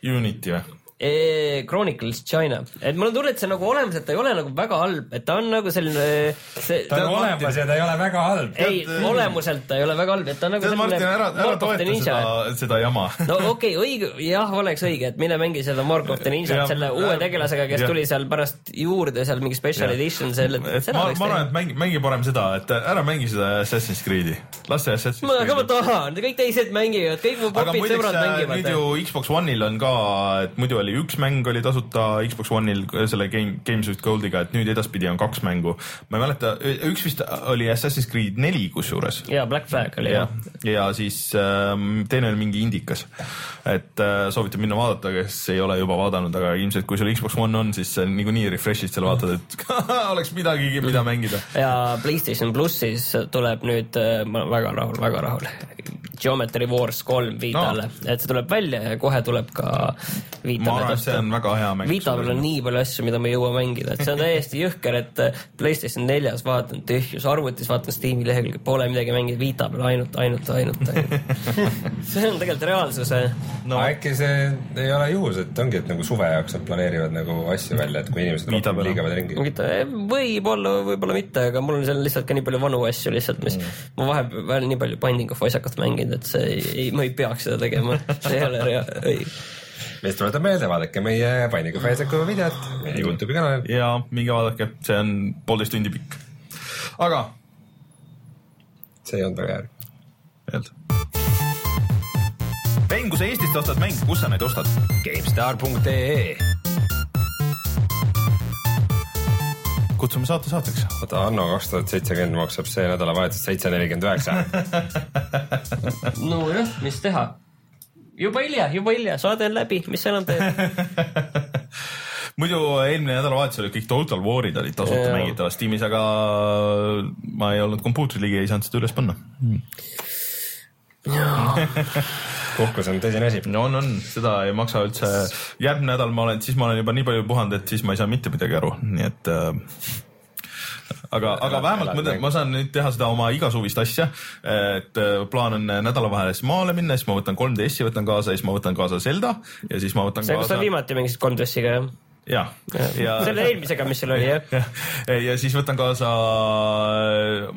Unity või? Chronicles China, et mul on tunne, et see nagu olemuselt ta ei ole nagu väga halb, et ta on nagu selline, see. ta on olemas ja ta ei ole väga halb. ei, olemuselt ta ei ole väga halb, et ta on nagu tead, Martin, ära, ära toeta seda, seda jama. <laughs> no okei okay,, õige, jah, oleks õige, et mine mängi seda Mark of the. Ninjat selle uue tegelasega, kes Jah. tuli seal pärast juurde seal mingi special Jah. edition, selle, et seda ma, oleks ma arvan, et mängi, mängi parem seda, et ära mängi seda Assassin's Creed'i, las see Assassin's ma, aga ma Creed. tahan, kõik teised mängivad, kõik mu popid sõbrad äh, mängivad nüüd. ju Xbox One'il on ka, et muidu oli üks mäng oli tasuta Xbox One'il selle Game, Games with Goldiga, et nüüd edaspidi on kaks mängu. ma ei mäleta, üks vist oli Assassin's Creed neli kusjuures ja Black Flag oli ja jah., ja siis ähm, teine oli mingi indikas, et äh, soovitan minna vaadata, kes ei ole juba vaadanud, aga ilmselt kui sul Xbox One on, siis äh, niikuinii refresh'id seal vaatad, et <laughs> oleks midagigi, mida mängida. ja PlayStation plussis tuleb nüüd, ma olen väga rahul, väga rahul. Geometry Wars kolm Vitale no., et see tuleb välja ja kohe tuleb ka ma Vitale arvan, et see on väga hea mäng. Vita peal on nii palju asju, mida ma ei jõua mängida, et see on täiesti <laughs> jõhker, et äh, Playstation neljas vaatan tühjus, arvutis vaatan Steam'i lehekülge, pole midagi mängida, Vita peal ainult, ainult, ainult, ainult. <laughs> see on tegelikult reaalsuse. no äkki see ei ole juhus, et ongi, et nagu suve jaoks nad planeerivad nagu asju välja, et kui inimesed rohkem peal. liiguvad ringi. võib-olla, võib-olla mitte, aga mul on seal lihtsalt ka nii palju vanu asju lihtsalt, mis mm. ma vahepeal nii palju Binding of Isaacat mänginud, et see ei, ei, ma ei peaks seda tegema, see ei ole rea-, õige. Meist tuletab meelde, vaadake meie Painiga Facebooki videot meie Youtube'i kanalil. ja minge vaadake, see on poolteist tundi pikk. aga see ei olnud väga hea. öelda. Rein, kui sa Eestist ostad mänge, kus sa neid ostad? GameStar.ee kutsume saate saateks. oota, Anno kaks tuhat seitsekümmend maksab see nädalavahetus seitse nelikümmend üheksa. <laughs> nojah, mis teha. Juba hilja, juba hilja, saade on läbi, mis sa enam teed? muidu eelmine nädalavahetus olid kõik Total War'id olid tasuta mängitavas Steamis, aga ma ei olnud kompuutri ligi, ei saanud seda üles panna. puhkus <laughs> on tõsine asi. no on, on, seda ei maksa üldse. järgmine nädal ma olen, siis ma olen juba nii palju puhanud, et siis ma ei saa mitte midagi aru, nii et äh, aga, aga vähemalt ma, ma saan nüüd teha seda oma igasuvist asja. et äh, plaan on nädalavahelis maale minna, siis ma võtan 3DS-i võtan kaasa, siis ma võtan kaasa Zelda ja siis ma võtan see, kus sa kaasa. viimati mängisid 3DS-iga jah? ja, ja, selle eelmisega, mis sul oli jah? <laughs> ja, ja siis võtan kaasa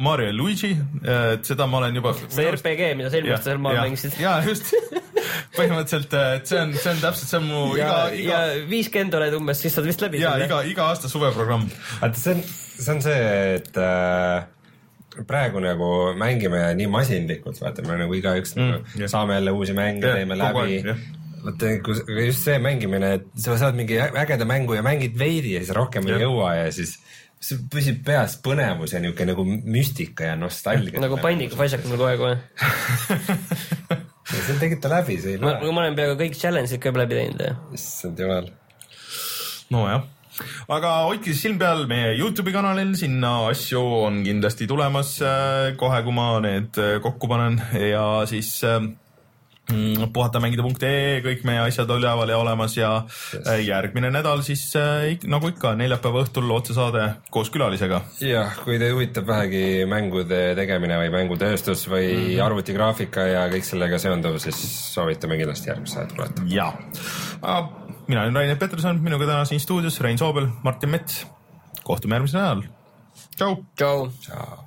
Mario ja Luigi, et seda ma olen juba. see RPG, mida sa eelmine aasta seal maal mängisid. ja just, põhimõtteliselt, et see on, see on täpselt, see on mu ja iga, ja iga, viiskümmend oled umbes, siis saad vist läbi ja iga, iga aasta suveprogramm. vaata, see on, see on see, et äh, praegu nagu mängime nii masinlikult, vaata, me nagu igaüks Mm, jah. saame jälle uusi mänge, teeme läbi vaata, kui just see mängimine, et sa saad mingi ägeda mängu ja mängid veidi ja siis rohkem ei Jah. jõua ja siis see püsib peas põnevus ja niisugune nagu müstika ja nostalgia. nagu of Isaac mul kogu aeg või? see tegid ta läbi, see ei ma, loe. ma olen peaaegu kõik challenge'id ka läbi teinud ja issand jumal. nojah, aga hoidke siis silm peal meie Youtube'i kanalil, sinna asju on kindlasti tulemas äh, kohe, kui ma need äh, kokku panen ja siis äh, mm, puhatamängida.ee, kõik meie asjad üleval ja olemas ja Yes. järgmine nädal siis nagu ikka neljapäeva õhtul otsesaade koos külalisega. jah, kui teid huvitab vähegi mängude tegemine või mängutööstus või mm -hmm. arvutigraafika ja kõik sellega seonduv, siis soovitame kindlasti järgmist saadet kuulata. ja, mina olen Rainer Peterson, minuga täna siin stuudios Rein Soobel, Martin Mets. kohtume järgmisel nädalal. tšau. tšau. tšau.